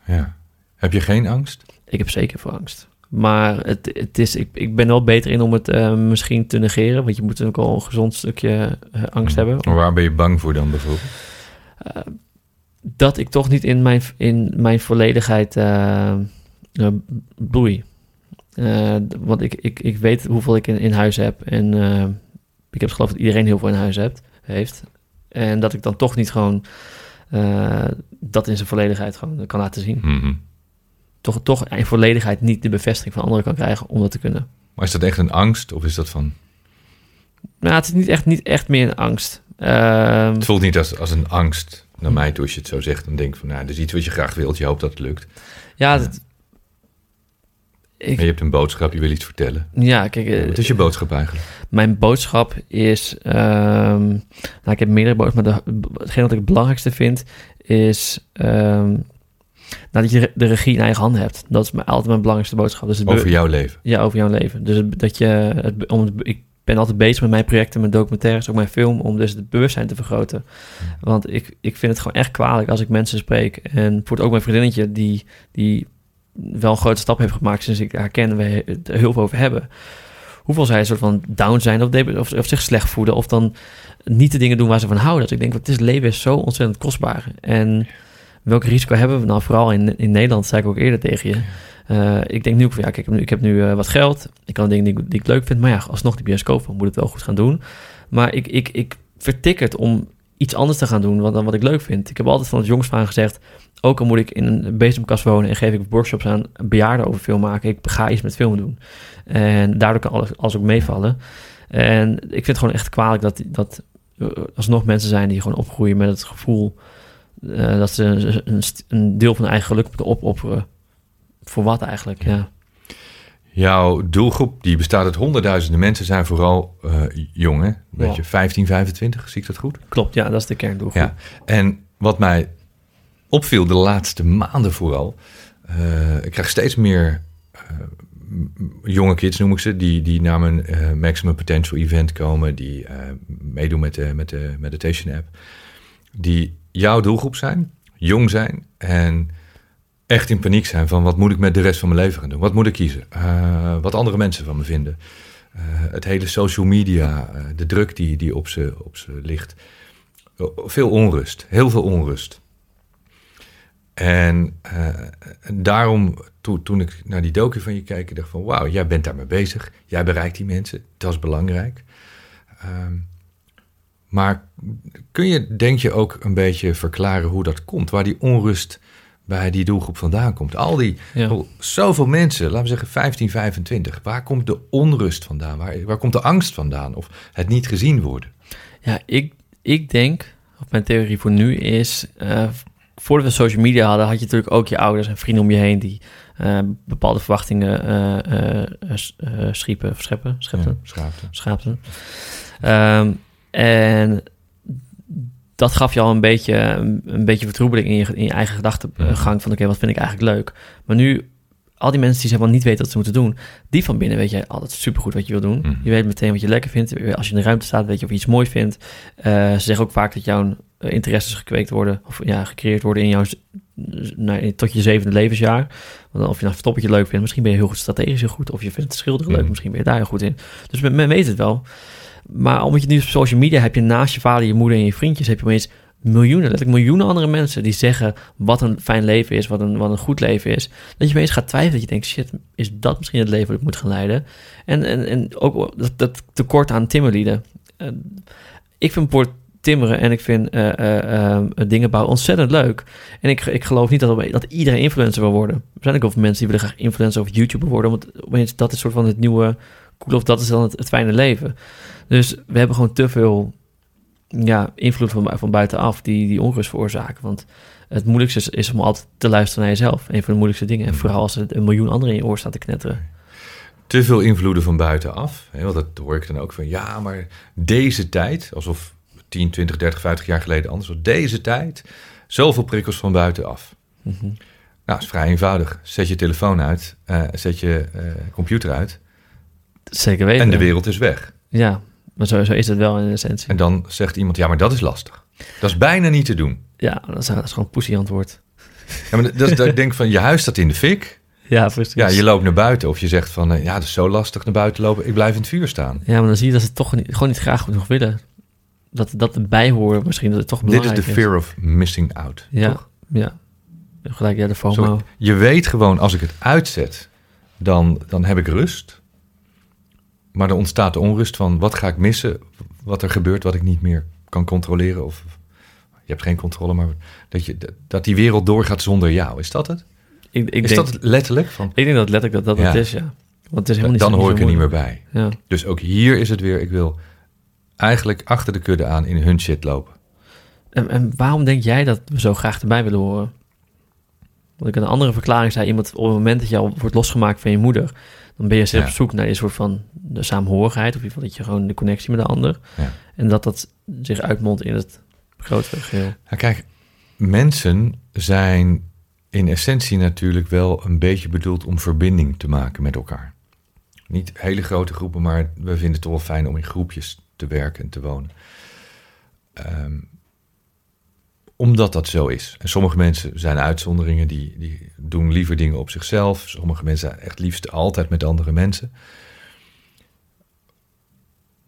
Speaker 1: Ja. Heb je geen angst?
Speaker 2: Ik heb zeker voor angst. Maar het, het is, ik, ik ben wel beter in om het uh, misschien te negeren. Want je moet ook al een gezond stukje uh, angst
Speaker 1: Hmm.
Speaker 2: hebben.
Speaker 1: Maar waar ben je bang voor dan bijvoorbeeld?
Speaker 2: Uh, dat ik toch niet in mijn, in mijn volledigheid bloei. want ik, ik, ik weet hoeveel ik in, in huis heb. En ik heb het geloof dat iedereen heel veel in huis hebt, heeft. En dat ik dan toch niet gewoon dat in zijn volledigheid gewoon kan laten zien.
Speaker 1: Mm -hmm
Speaker 2: toch, toch in volledigheid niet de bevestiging van anderen kan krijgen om dat te kunnen.
Speaker 1: Maar is dat echt een angst of is dat van...
Speaker 2: Nou, het is niet echt, niet echt meer een angst. Uh,
Speaker 1: het voelt niet als, als een angst naar mij toe als je het zo zegt. Dan denk ik van, nou, dus iets wat je graag wilt. Je hoopt dat het lukt.
Speaker 2: Ja, dat,
Speaker 1: ik, je hebt een boodschap, je wil iets vertellen.
Speaker 2: Ja, kijk...
Speaker 1: Wat is je boodschap eigenlijk?
Speaker 2: Mijn boodschap is... Um, nou, ik heb meerdere boodschappen, maar de, hetgeen wat ik het belangrijkste vind is... Dat je de regie in eigen handen hebt. Dat is mijn, altijd mijn belangrijkste boodschap. Dus
Speaker 1: over jouw leven?
Speaker 2: Ja, over jouw leven. Dus het, dat je... Het, om het, ik ben altijd bezig met mijn projecten, mijn documentaires, ook mijn film, om dus het bewustzijn te vergroten. Want ik, ik vind het gewoon echt kwalijk als ik mensen spreek. En voor ook mijn vriendinnetje, die, die wel een grote stap heeft gemaakt sinds ik haar ken, we het er heel veel over hebben. Hoeveel zij een soort van down zijn of, of, of zich slecht voelen, of dan niet de dingen doen waar ze van houden. Dat ik denk, het is, leven is zo ontzettend kostbaar. En welk risico hebben we nou? Vooral in, in Nederland, zei ik ook eerder tegen je. Uh, ik denk nu ook van, ja, kijk, ik heb nu, uh, wat geld. Ik kan dingen die, ik leuk vind. Maar ja, alsnog die bioscoop, moet het wel goed gaan doen. Maar ik, ik, ik vertik het om iets anders te gaan doen dan wat ik leuk vind. Ik heb altijd van het jongs van gezegd... ook al moet ik in een bezemkast wonen... en geef ik workshops aan bejaarden over film maken... ik ga iets met film doen. En daardoor kan alles, alles ook meevallen. En ik vind het gewoon echt kwalijk dat, dat alsnog mensen zijn... die gewoon opgroeien met het gevoel... Uh, dat ze een, een, deel van hun eigen geluk moeten opofferen. Voor wat eigenlijk, ja.
Speaker 1: Jouw doelgroep die bestaat uit honderdduizenden mensen, zijn vooral uh, jong, hè? Weet je, 15, 25, zie ik dat goed?
Speaker 2: Klopt, ja, dat is de kerndoelgroep.
Speaker 1: Ja. En wat mij opviel de laatste maanden vooral, uh, ik krijg steeds meer jonge kids, noem ik ze, die, die naar mijn Maximum Potential event komen, die meedoen met de, met de Meditation app, die jouw doelgroep zijn, jong zijn en echt in paniek zijn van wat moet ik met de rest van mijn leven gaan doen? Wat moet ik kiezen? Uh, wat andere mensen van me vinden? Uh, het hele social media, uh, de druk die, die op ze op ze ligt. veel onrust, heel veel onrust. En daarom, to, toen ik naar die docu van je keek, dacht van wauw, jij bent daarmee bezig. Jij bereikt die mensen, dat is belangrijk. maar kun je, denk je, ook een beetje verklaren hoe dat komt? Waar die onrust bij die doelgroep vandaan komt. Al die, ja. zoveel mensen, laten we zeggen 15, 25. Waar komt de onrust vandaan? Waar, waar komt de angst vandaan? Of het niet gezien worden?
Speaker 2: Ja, ik, ik denk, of mijn theorie voor nu is... Uh, voordat we social media hadden, had je natuurlijk ook je ouders en vrienden om je heen... die uh, bepaalde verwachtingen uh, schiepen, scheppen, schepten,
Speaker 1: ja, schaapten.
Speaker 2: schaapten. Um, en dat gaf je al een beetje, een beetje vertroebeling in je, in je eigen gedachtegang van oké, okay, wat vind ik eigenlijk leuk. Maar nu, al die mensen die zeg maar niet weten wat ze moeten doen, die van binnen weet je altijd supergoed wat je wil doen.
Speaker 1: Mm.
Speaker 2: Je weet meteen wat je lekker vindt. Als je in de ruimte staat, weet je of je iets mooi vindt. Uh, ze zeggen ook vaak dat jouw interesses gekweekt worden, of ja, gecreëerd worden in jouw, nou, tot je zevende levensjaar. Want of je nou verstoppertje leuk vindt, misschien ben je heel goed strategisch heel goed, of je vindt het schilderen leuk,
Speaker 1: Mm.
Speaker 2: misschien ben je daar heel goed in. Dus men, men weet het wel. Maar omdat je nu op social media heb je naast je vader, je moeder en je vriendjes, heb je opeens miljoenen, letterlijk miljoenen andere mensen die zeggen wat een fijn leven is, wat een, wat een goed leven is. Dat je opeens gaat twijfelen, dat je denkt, shit, is dat misschien het leven dat ik moet gaan leiden? En, en, en ook dat, tekort aan timmerlieden. Uh, ik vind voor timmeren en ik vind uh, dingen bouwen ontzettend leuk. En ik, ik geloof niet dat, dat iedereen influencer wil worden. Er zijn ook wel mensen die willen graag influencer of YouTuber worden, want opeens dat is soort van het nieuwe of dat is dan het, het fijne leven. Dus we hebben gewoon te veel ja, invloed van, van buitenaf die, die onrust veroorzaken. Want het moeilijkste is, is om altijd te luisteren naar jezelf. Een van de moeilijkste dingen. En vooral als er een miljoen anderen in je oor staan te knetteren.
Speaker 1: te veel invloeden van buitenaf. Hè, want dat hoor ik dan ook van, ja, maar deze tijd, alsof 10, 20, 30, 50 jaar geleden anders was, deze tijd, zoveel prikkels van buitenaf.
Speaker 2: Mhm.
Speaker 1: Nou, is vrij eenvoudig. Zet je telefoon uit, eh, zet je eh, computer uit
Speaker 2: Zeker weten.
Speaker 1: en de wereld is weg.
Speaker 2: Ja, maar zo, zo is het wel in essentie.
Speaker 1: En dan zegt iemand, ja, maar dat is lastig. Dat is bijna niet te doen.
Speaker 2: Ja, dat is, dat is gewoon een antwoord.
Speaker 1: Ja, maar dat dat ik denk van, je huis staat in de fik.
Speaker 2: Ja, precies.
Speaker 1: Ja, je loopt naar buiten of je zegt van, eh, ja, dat is zo lastig naar buiten lopen. Ik blijf in het vuur staan.
Speaker 2: Ja, maar dan zie je dat ze toch niet, gewoon niet graag genoeg willen. Dat, dat erbij horen misschien, dat het toch
Speaker 1: Dit is
Speaker 2: belangrijk
Speaker 1: de fear of missing out.
Speaker 2: Ja,
Speaker 1: toch?
Speaker 2: ja. Gelijk, ja, de FOMO.
Speaker 1: Zo, je weet gewoon, als ik het uitzet, dan, dan heb ik rust. Maar er ontstaat de onrust van, wat ga ik missen? Wat er gebeurt, wat ik niet meer kan controleren. Of je hebt geen controle, maar dat, je, dat die wereld doorgaat zonder jou. Is dat het?
Speaker 2: ik, ik,
Speaker 1: is
Speaker 2: denk,
Speaker 1: dat het letterlijk? Van,
Speaker 2: ik denk dat letterlijk dat dat
Speaker 1: Ja.
Speaker 2: het is, ja. Want het is helemaal niet
Speaker 1: dan hoor ik er niet meer bij.
Speaker 2: Ja.
Speaker 1: Dus ook hier is het weer, ik wil eigenlijk achter de kudde aan in hun shit lopen.
Speaker 2: En, en waarom denk jij dat we zo graag erbij willen horen? Want ik een andere verklaring zei, iemand op het moment dat je al wordt losgemaakt van je moeder, dan ben je zelf
Speaker 1: Ja.
Speaker 2: op zoek naar een soort van de saamhorigheid, of in ieder geval dat je gewoon de connectie met de ander.
Speaker 1: Ja.
Speaker 2: En dat dat zich uitmondt in het grotere geheel.
Speaker 1: Ja, kijk, mensen zijn in essentie natuurlijk wel een beetje bedoeld om verbinding te maken met elkaar. Niet hele grote groepen, maar we vinden het toch wel fijn om in groepjes te werken en te wonen. Ehm, omdat dat zo is. En sommige mensen zijn uitzonderingen, die, die doen liever dingen op zichzelf. Sommige mensen zijn echt liefst altijd met andere mensen.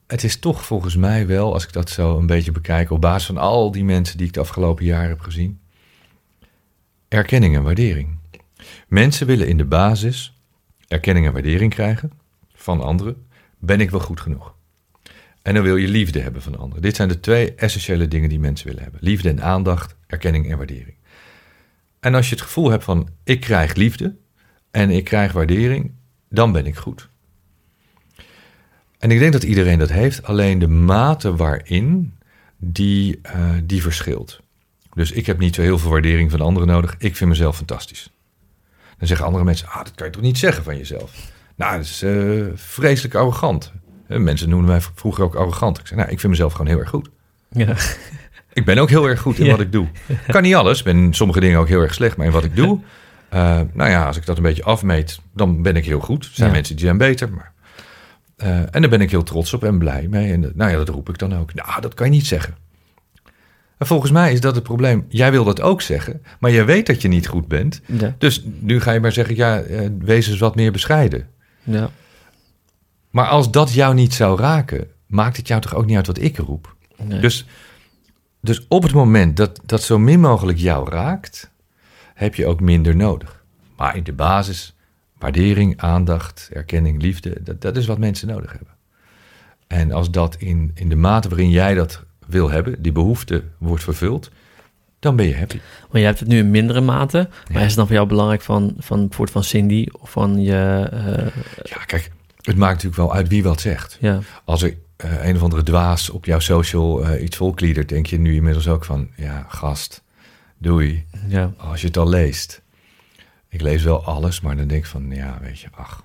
Speaker 1: Het is toch volgens mij wel, als ik dat zo een beetje bekijk, op basis van al die mensen die ik de afgelopen jaren heb gezien, erkenning en waardering. Mensen willen in de basis erkenning en waardering krijgen van anderen. Ben ik wel goed genoeg? En dan wil je liefde hebben van anderen. Dit zijn de twee essentiële dingen die mensen willen hebben: liefde en aandacht, erkenning en waardering. En als je het gevoel hebt van ik krijg liefde en ik krijg waardering, dan ben ik goed. En ik denk dat iedereen dat heeft, alleen de mate waarin die, eh, die verschilt. Dus ik heb niet zo heel veel waardering van anderen nodig. Ik vind mezelf fantastisch. Dan zeggen andere mensen, ah, dat kan je toch niet zeggen van jezelf? Nou, dat is eh, vreselijk arrogant. Eh, Mensen noemden mij vroeger ook arrogant. Ik zei, nou, ik vind mezelf gewoon heel erg goed.
Speaker 2: Ja.
Speaker 1: Ik ben ook heel erg goed in
Speaker 2: Ja.
Speaker 1: wat ik doe. Kan niet alles. Ik ben in sommige dingen ook heel erg slecht. Maar in wat ik doe, eh, nou ja, als ik dat een beetje afmeet, dan ben ik heel goed. Er zijn
Speaker 2: Ja.
Speaker 1: mensen die zijn beter. Maar, eh, en daar ben ik heel trots op en blij mee. En dat- nou ja, dat roep ik dan ook. Nou, dat kan je niet zeggen. En volgens mij is dat het probleem. Jij wil dat ook zeggen, maar jij weet dat je niet goed bent.
Speaker 2: Ja.
Speaker 1: Dus nu ga je maar zeggen, ja, eh, wees eens wat meer bescheiden.
Speaker 2: ja.
Speaker 1: Maar als dat jou niet zou raken, maakt het jou toch ook niet uit wat ik roep?
Speaker 2: Nee.
Speaker 1: Dus, dus op het moment dat dat zo min mogelijk jou raakt, heb je ook minder nodig. Maar in de basis, waardering, aandacht, erkenning, liefde, dat, dat is wat mensen nodig hebben. En als dat in, in de mate waarin jij dat wil hebben, die behoefte wordt vervuld, dan ben je happy.
Speaker 2: Maar je hebt het nu in mindere mate. Maar
Speaker 1: Ja.
Speaker 2: is het dan voor jou belangrijk van, van bijvoorbeeld van Cindy of van je... eh,
Speaker 1: Ja, kijk, het maakt natuurlijk wel uit wie wat zegt.
Speaker 2: ja,
Speaker 1: Als er eh, een of andere dwaas op jouw social eh, iets volkliedert, denk je nu inmiddels ook van, ja, gast, doei.
Speaker 2: ja,
Speaker 1: Als je het al leest. Ik lees wel alles, maar dan denk ik van, ja, weet je, ach.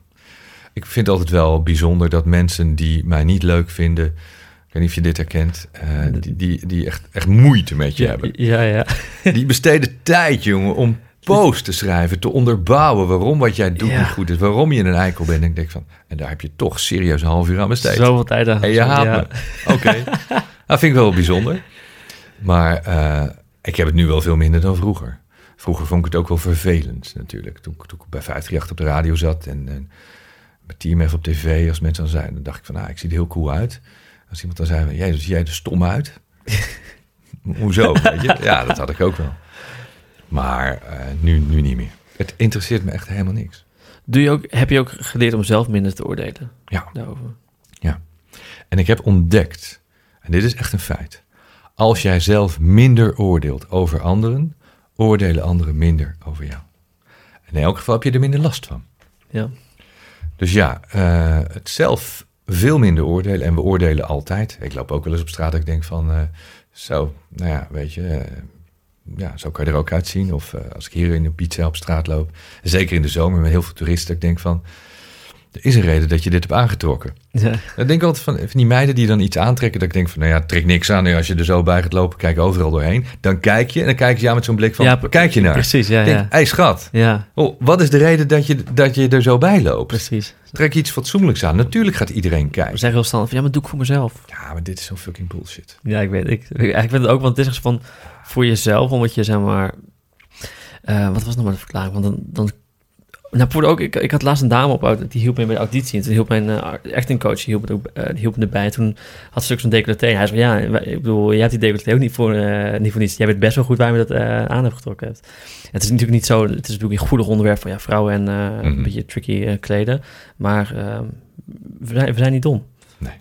Speaker 1: Ik vind het altijd wel bijzonder dat mensen die mij niet leuk vinden, ik weet niet of je dit herkent, eh, die, die, die echt, echt moeite met je
Speaker 2: ja,
Speaker 1: hebben.
Speaker 2: ja, ja.
Speaker 1: Die besteden tijd, jongen, om posts te schrijven, te onderbouwen waarom wat jij doet
Speaker 2: Ja.
Speaker 1: niet goed is, waarom je een eikel bent. En ik denk van, en daar heb je toch serieus een half uur aan besteed.
Speaker 2: Zoveel tijd aan.
Speaker 1: En je haat
Speaker 2: ja.
Speaker 1: me. Oké. dat vind ik wel bijzonder. Maar eh, ik heb het nu wel veel minder dan vroeger. Vroeger vond ik het ook wel vervelend natuurlijk. Toen, toen ik bij 538 op de radio zat en, en met TMF op tv, als mensen dan zeiden, dan dacht ik van, nou, ik zie er heel cool uit. Als iemand dan zei, jij zie jij er stom uit? Hoezo? Weet je? Ja, dat had ik ook wel. Maar eh, nu, nu niet meer. Het interesseert me echt helemaal niks.
Speaker 2: Doe je ook, heb je ook geleerd om zelf minder te oordelen
Speaker 1: Ja.
Speaker 2: daarover?
Speaker 1: En ik heb ontdekt, en dit is echt een feit. Als jij zelf minder oordeelt over anderen, oordelen anderen minder over jou. En in elk geval heb je er minder last van.
Speaker 2: Ja.
Speaker 1: Dus ja, eh, het zelf veel minder oordelen. En we oordelen altijd. Ik loop ook wel eens op straat dat ik denk van... eh, zo, nou ja, weet je... ja, zo kan je er ook uitzien. Of eh, als ik hier in een pizza op straat loop. Zeker in de zomer met heel veel toeristen. Ik denk van... Er is een reden dat je dit hebt aangetrokken.
Speaker 2: Ja.
Speaker 1: Ik denk altijd van, van die meiden die dan iets aantrekken... dat ik denk van, nou ja, trek niks aan. als je er zo bij gaat lopen, kijk overal doorheen. Dan kijk je en dan kijk je aan met zo'n blik van...
Speaker 2: Ja,
Speaker 1: kijk je naar?
Speaker 2: Precies, ja,
Speaker 1: denk,
Speaker 2: ja.
Speaker 1: hey, schat,
Speaker 2: Ja,
Speaker 1: oh, wat is de reden dat je, dat je er zo bij loopt?
Speaker 2: precies.
Speaker 1: Trek iets fatsoenlijks aan. Natuurlijk gaat iedereen
Speaker 2: We
Speaker 1: kijken.
Speaker 2: zeggen heel standaard van, ja, maar doe ik voor mezelf.
Speaker 1: Ja, maar dit is zo fucking bullshit.
Speaker 2: Ja, ik weet, ik, ik, ik vind het ook, want het is van voor jezelf, omdat je zeg maar, eh, wat was nog maar de verklaring? Want dan, dan nou, voor ook, ik, ik had laatst een dame op, die hielp me bij de auditie. En toen hielp mijn uh, actingcoach, die hielp, me ook, eh, die hielp me erbij. En toen had ze ook zo'n decolleté. Hij zei, ja, ik bedoel, jij hebt die decolleté ook niet voor, eh, niet voor niets. Jij weet best wel goed waar je dat eh, aan hebt getrokken hebt. Het is natuurlijk niet zo, het is natuurlijk een goede onderwerp van ja, vrouwen en eh,
Speaker 1: Mhm.
Speaker 2: een beetje tricky eh, kleden. Maar eh, we, zijn, we zijn niet dom.
Speaker 1: Nee.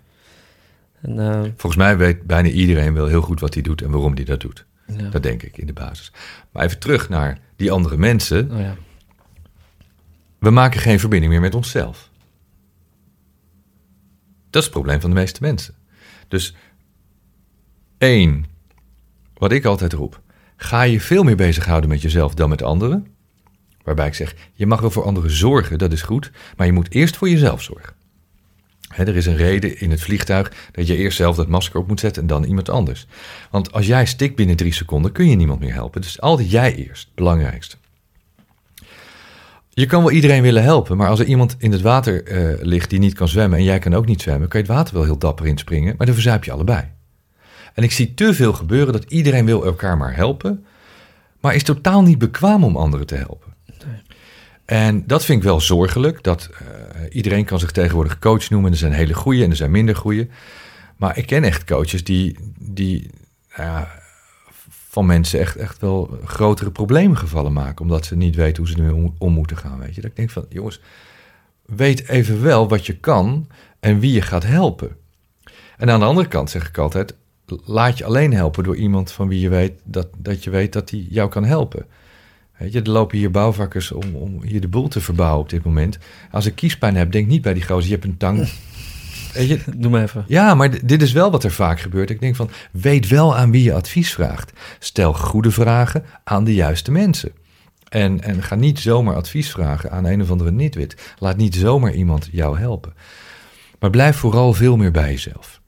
Speaker 2: En, eh,
Speaker 1: Volgens mij weet bijna iedereen wel heel goed wat hij doet en waarom hij dat doet.
Speaker 2: Ja.
Speaker 1: Dat denk ik in de basis. Maar even terug naar die andere mensen.
Speaker 2: Oh ja.
Speaker 1: We maken geen verbinding meer met onszelf. Dat is het probleem van de meeste mensen. Dus één, wat ik altijd roep. Ga je veel meer bezighouden met jezelf dan met anderen. Waarbij ik zeg, je mag wel voor anderen zorgen, dat is goed. Maar je moet eerst voor jezelf zorgen. Er is een reden in het vliegtuig dat je eerst zelf dat masker op moet zetten en dan iemand anders. Want als jij stikt binnen drie seconden, kun je niemand meer helpen. Dus altijd jij eerst, het belangrijkste. Je kan wel iedereen willen helpen, maar als er iemand in het water eh, ligt die niet kan zwemmen en jij kan ook niet zwemmen, kan je het water wel heel dapper inspringen, maar dan verzuip je allebei. En ik zie te veel gebeuren dat iedereen wil elkaar maar helpen, maar is totaal niet bekwaam om anderen te helpen. En dat vind ik wel zorgelijk, dat eh, iedereen kan zich tegenwoordig coach noemen. Er zijn hele goede en er zijn minder goede. Maar ik ken echt coaches die, die nou van mensen echt, echt wel grotere problemen gevallen maken. Omdat ze niet weten hoe ze ermee om, om moeten gaan. Weet je? Dat ik denk van, jongens, weet even wel wat je kan en wie je gaat helpen. En aan de andere kant zeg ik altijd, laat je alleen helpen door iemand van wie je weet dat, dat je weet dat hij jou kan helpen. Weet je, er lopen hier bouwvakkers om, om hier de boel te verbouwen op dit moment. Als ik kiespijn heb, denk niet bij die gozer, je hebt een tang. Weet je,
Speaker 2: Doe maar even.
Speaker 1: ja, maar dit is wel wat er vaak gebeurt. Ik denk van, weet wel aan wie je advies vraagt. Stel goede vragen aan de juiste mensen. En, en ga niet zomaar advies vragen aan een of andere nitwit. Laat niet zomaar iemand jou helpen. Maar blijf vooral veel meer bij jezelf.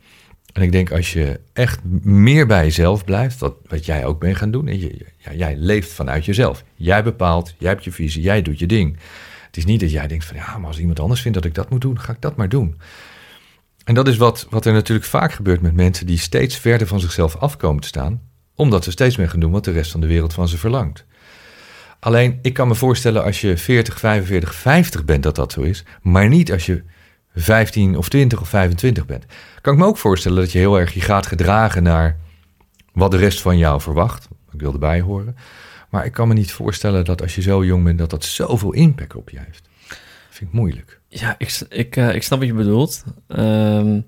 Speaker 1: En ik denk als je echt meer bij jezelf blijft, wat, wat jij ook bent gaan doen. En jij leeft vanuit jezelf. Jij bepaalt, jij hebt je visie, jij doet je ding. Het is niet dat jij denkt van ja, maar als iemand anders vindt dat ik dat moet doen, ga ik dat maar doen. En dat is wat, wat er natuurlijk vaak gebeurt met mensen die steeds verder van zichzelf afkomen te staan, omdat ze steeds meer gaan doen wat de rest van de wereld van ze verlangt. Alleen, ik kan me voorstellen als je 40, 45, 50 bent dat dat zo is, maar niet als je 15 of 20 of 25 bent. Kan ik me ook voorstellen dat je heel erg je gaat gedragen naar wat de rest van jou verwacht. Ik wil erbij horen. Maar ik kan me niet voorstellen dat als je zo jong bent, dat dat zoveel impact op je heeft. Dat vind ik moeilijk.
Speaker 2: Ja, ik, ik, eh, ik snap wat je bedoelt. Ehm,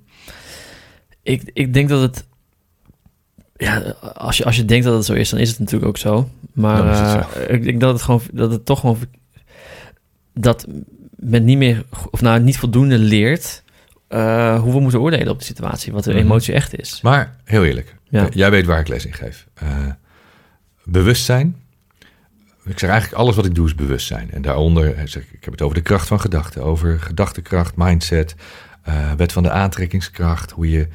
Speaker 2: ik, ik denk dat het... Ja, als je, als je denkt dat het zo is, dan is het natuurlijk ook zo. Maar eh, ik denk dat het, gewoon, dat het toch gewoon... Dat men niet meer, of nou niet voldoende leert... eh, hoe we moeten oordelen op de situatie. Wat de
Speaker 1: Mhm.
Speaker 2: emotie echt is.
Speaker 1: Maar heel eerlijk,
Speaker 2: Ja.
Speaker 1: jij weet waar ik les in geef. Eh, bewustzijn. Ik zeg eigenlijk alles wat ik doe is bewustzijn. En daaronder eh, zeg ik, ik heb het over de kracht van gedachten, over gedachtekracht, mindset, wet van de aantrekkingskracht, hoe je,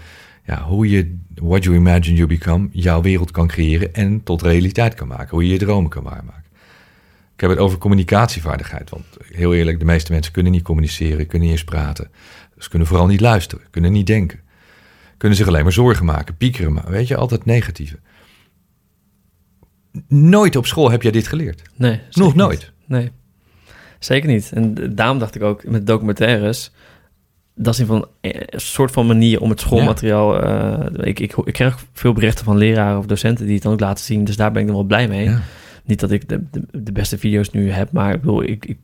Speaker 1: ja, hoe je, what you imagine you become, jouw wereld kan creëren en tot realiteit kan maken, hoe je je dromen kan waarmaken. Ik heb het over communicatievaardigheid, want heel eerlijk, de meeste mensen kunnen niet communiceren, kunnen niet eens praten. Ze kunnen vooral niet luisteren, kunnen niet denken kunnen zich alleen maar zorgen maken, piekeren, maar weet je, altijd negatieve. Nooit op school heb jij dit geleerd.
Speaker 2: Nee.
Speaker 1: Nog
Speaker 2: niet.
Speaker 1: nooit.
Speaker 2: Nee, zeker niet. En daarom dacht ik ook met documentaires... Dat is in van een soort van manier om het schoolmateriaal... eh, ik, ik, ik krijg veel berichten van leraren of docenten die het dan ook laten zien. Dus daar ben ik dan wel blij mee.
Speaker 1: Ja.
Speaker 2: Niet dat ik de, de, de beste video's nu heb, maar ik bedoel, ik, ik,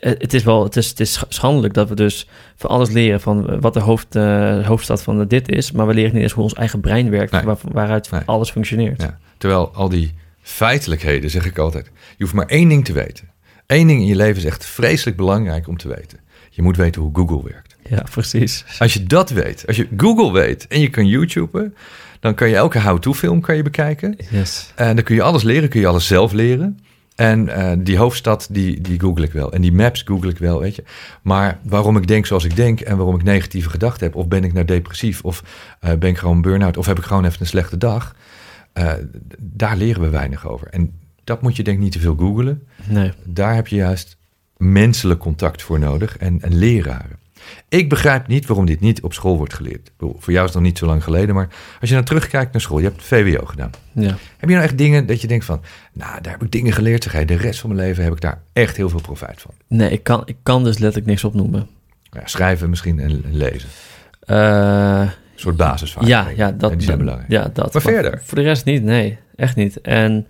Speaker 2: het is wel, het is, het is sch- schandelijk dat we dus van alles leren van eh, wat de hoofd, eh, hoofdstad van dit is, maar we leren niet eens hoe ons eigen brein werkt,
Speaker 1: Nee.
Speaker 2: waar, waaruit
Speaker 1: Nee.
Speaker 2: alles functioneert.
Speaker 1: Ja. Terwijl al die feitelijkheden, zeg ik altijd, je hoeft maar één ding te weten. Eén ding in je leven is echt vreselijk belangrijk om te weten. Je moet weten hoe Google werkt.
Speaker 2: Ja, precies.
Speaker 1: Als je dat weet, als je Google weet en je kan YouTuben, dan kan je elke how-to film kan je bekijken.
Speaker 2: Yes.
Speaker 1: En dan kun je alles leren, kun je alles zelf leren. En eh, die hoofdstad, die, die google ik wel. En die maps google ik wel, weet je. Maar waarom ik denk zoals ik denk en waarom ik negatieve gedachten heb... of ben ik nou depressief of eh, ben ik gewoon burn-out... of heb ik gewoon even een slechte dag... eh, daar leren we weinig over. En dat moet je denk ik niet te veel googlen.
Speaker 2: Nee.
Speaker 1: Daar heb je juist menselijk contact voor nodig en, en leraren. Ik begrijp niet waarom dit niet op school wordt geleerd. Bedoel, Voor jou is het nog niet zo lang geleden, maar als je nou terugkijkt naar school, je hebt VWO gedaan.
Speaker 2: Ja.
Speaker 1: Heb je nou echt dingen dat je denkt van, nou, daar heb ik dingen geleerd, zeg de rest van mijn leven heb ik daar echt heel veel profijt van.
Speaker 2: Nee, ik kan, ik kan dus letterlijk niks opnoemen.
Speaker 1: Ja, schrijven misschien en, en lezen.
Speaker 2: Eh,
Speaker 1: Een soort basisvaardigheden.
Speaker 2: ja, ja, dat,
Speaker 1: En die zijn belangrijk.
Speaker 2: Ja, dat.
Speaker 1: Maar verder?
Speaker 2: Voor de rest niet, nee, echt niet. En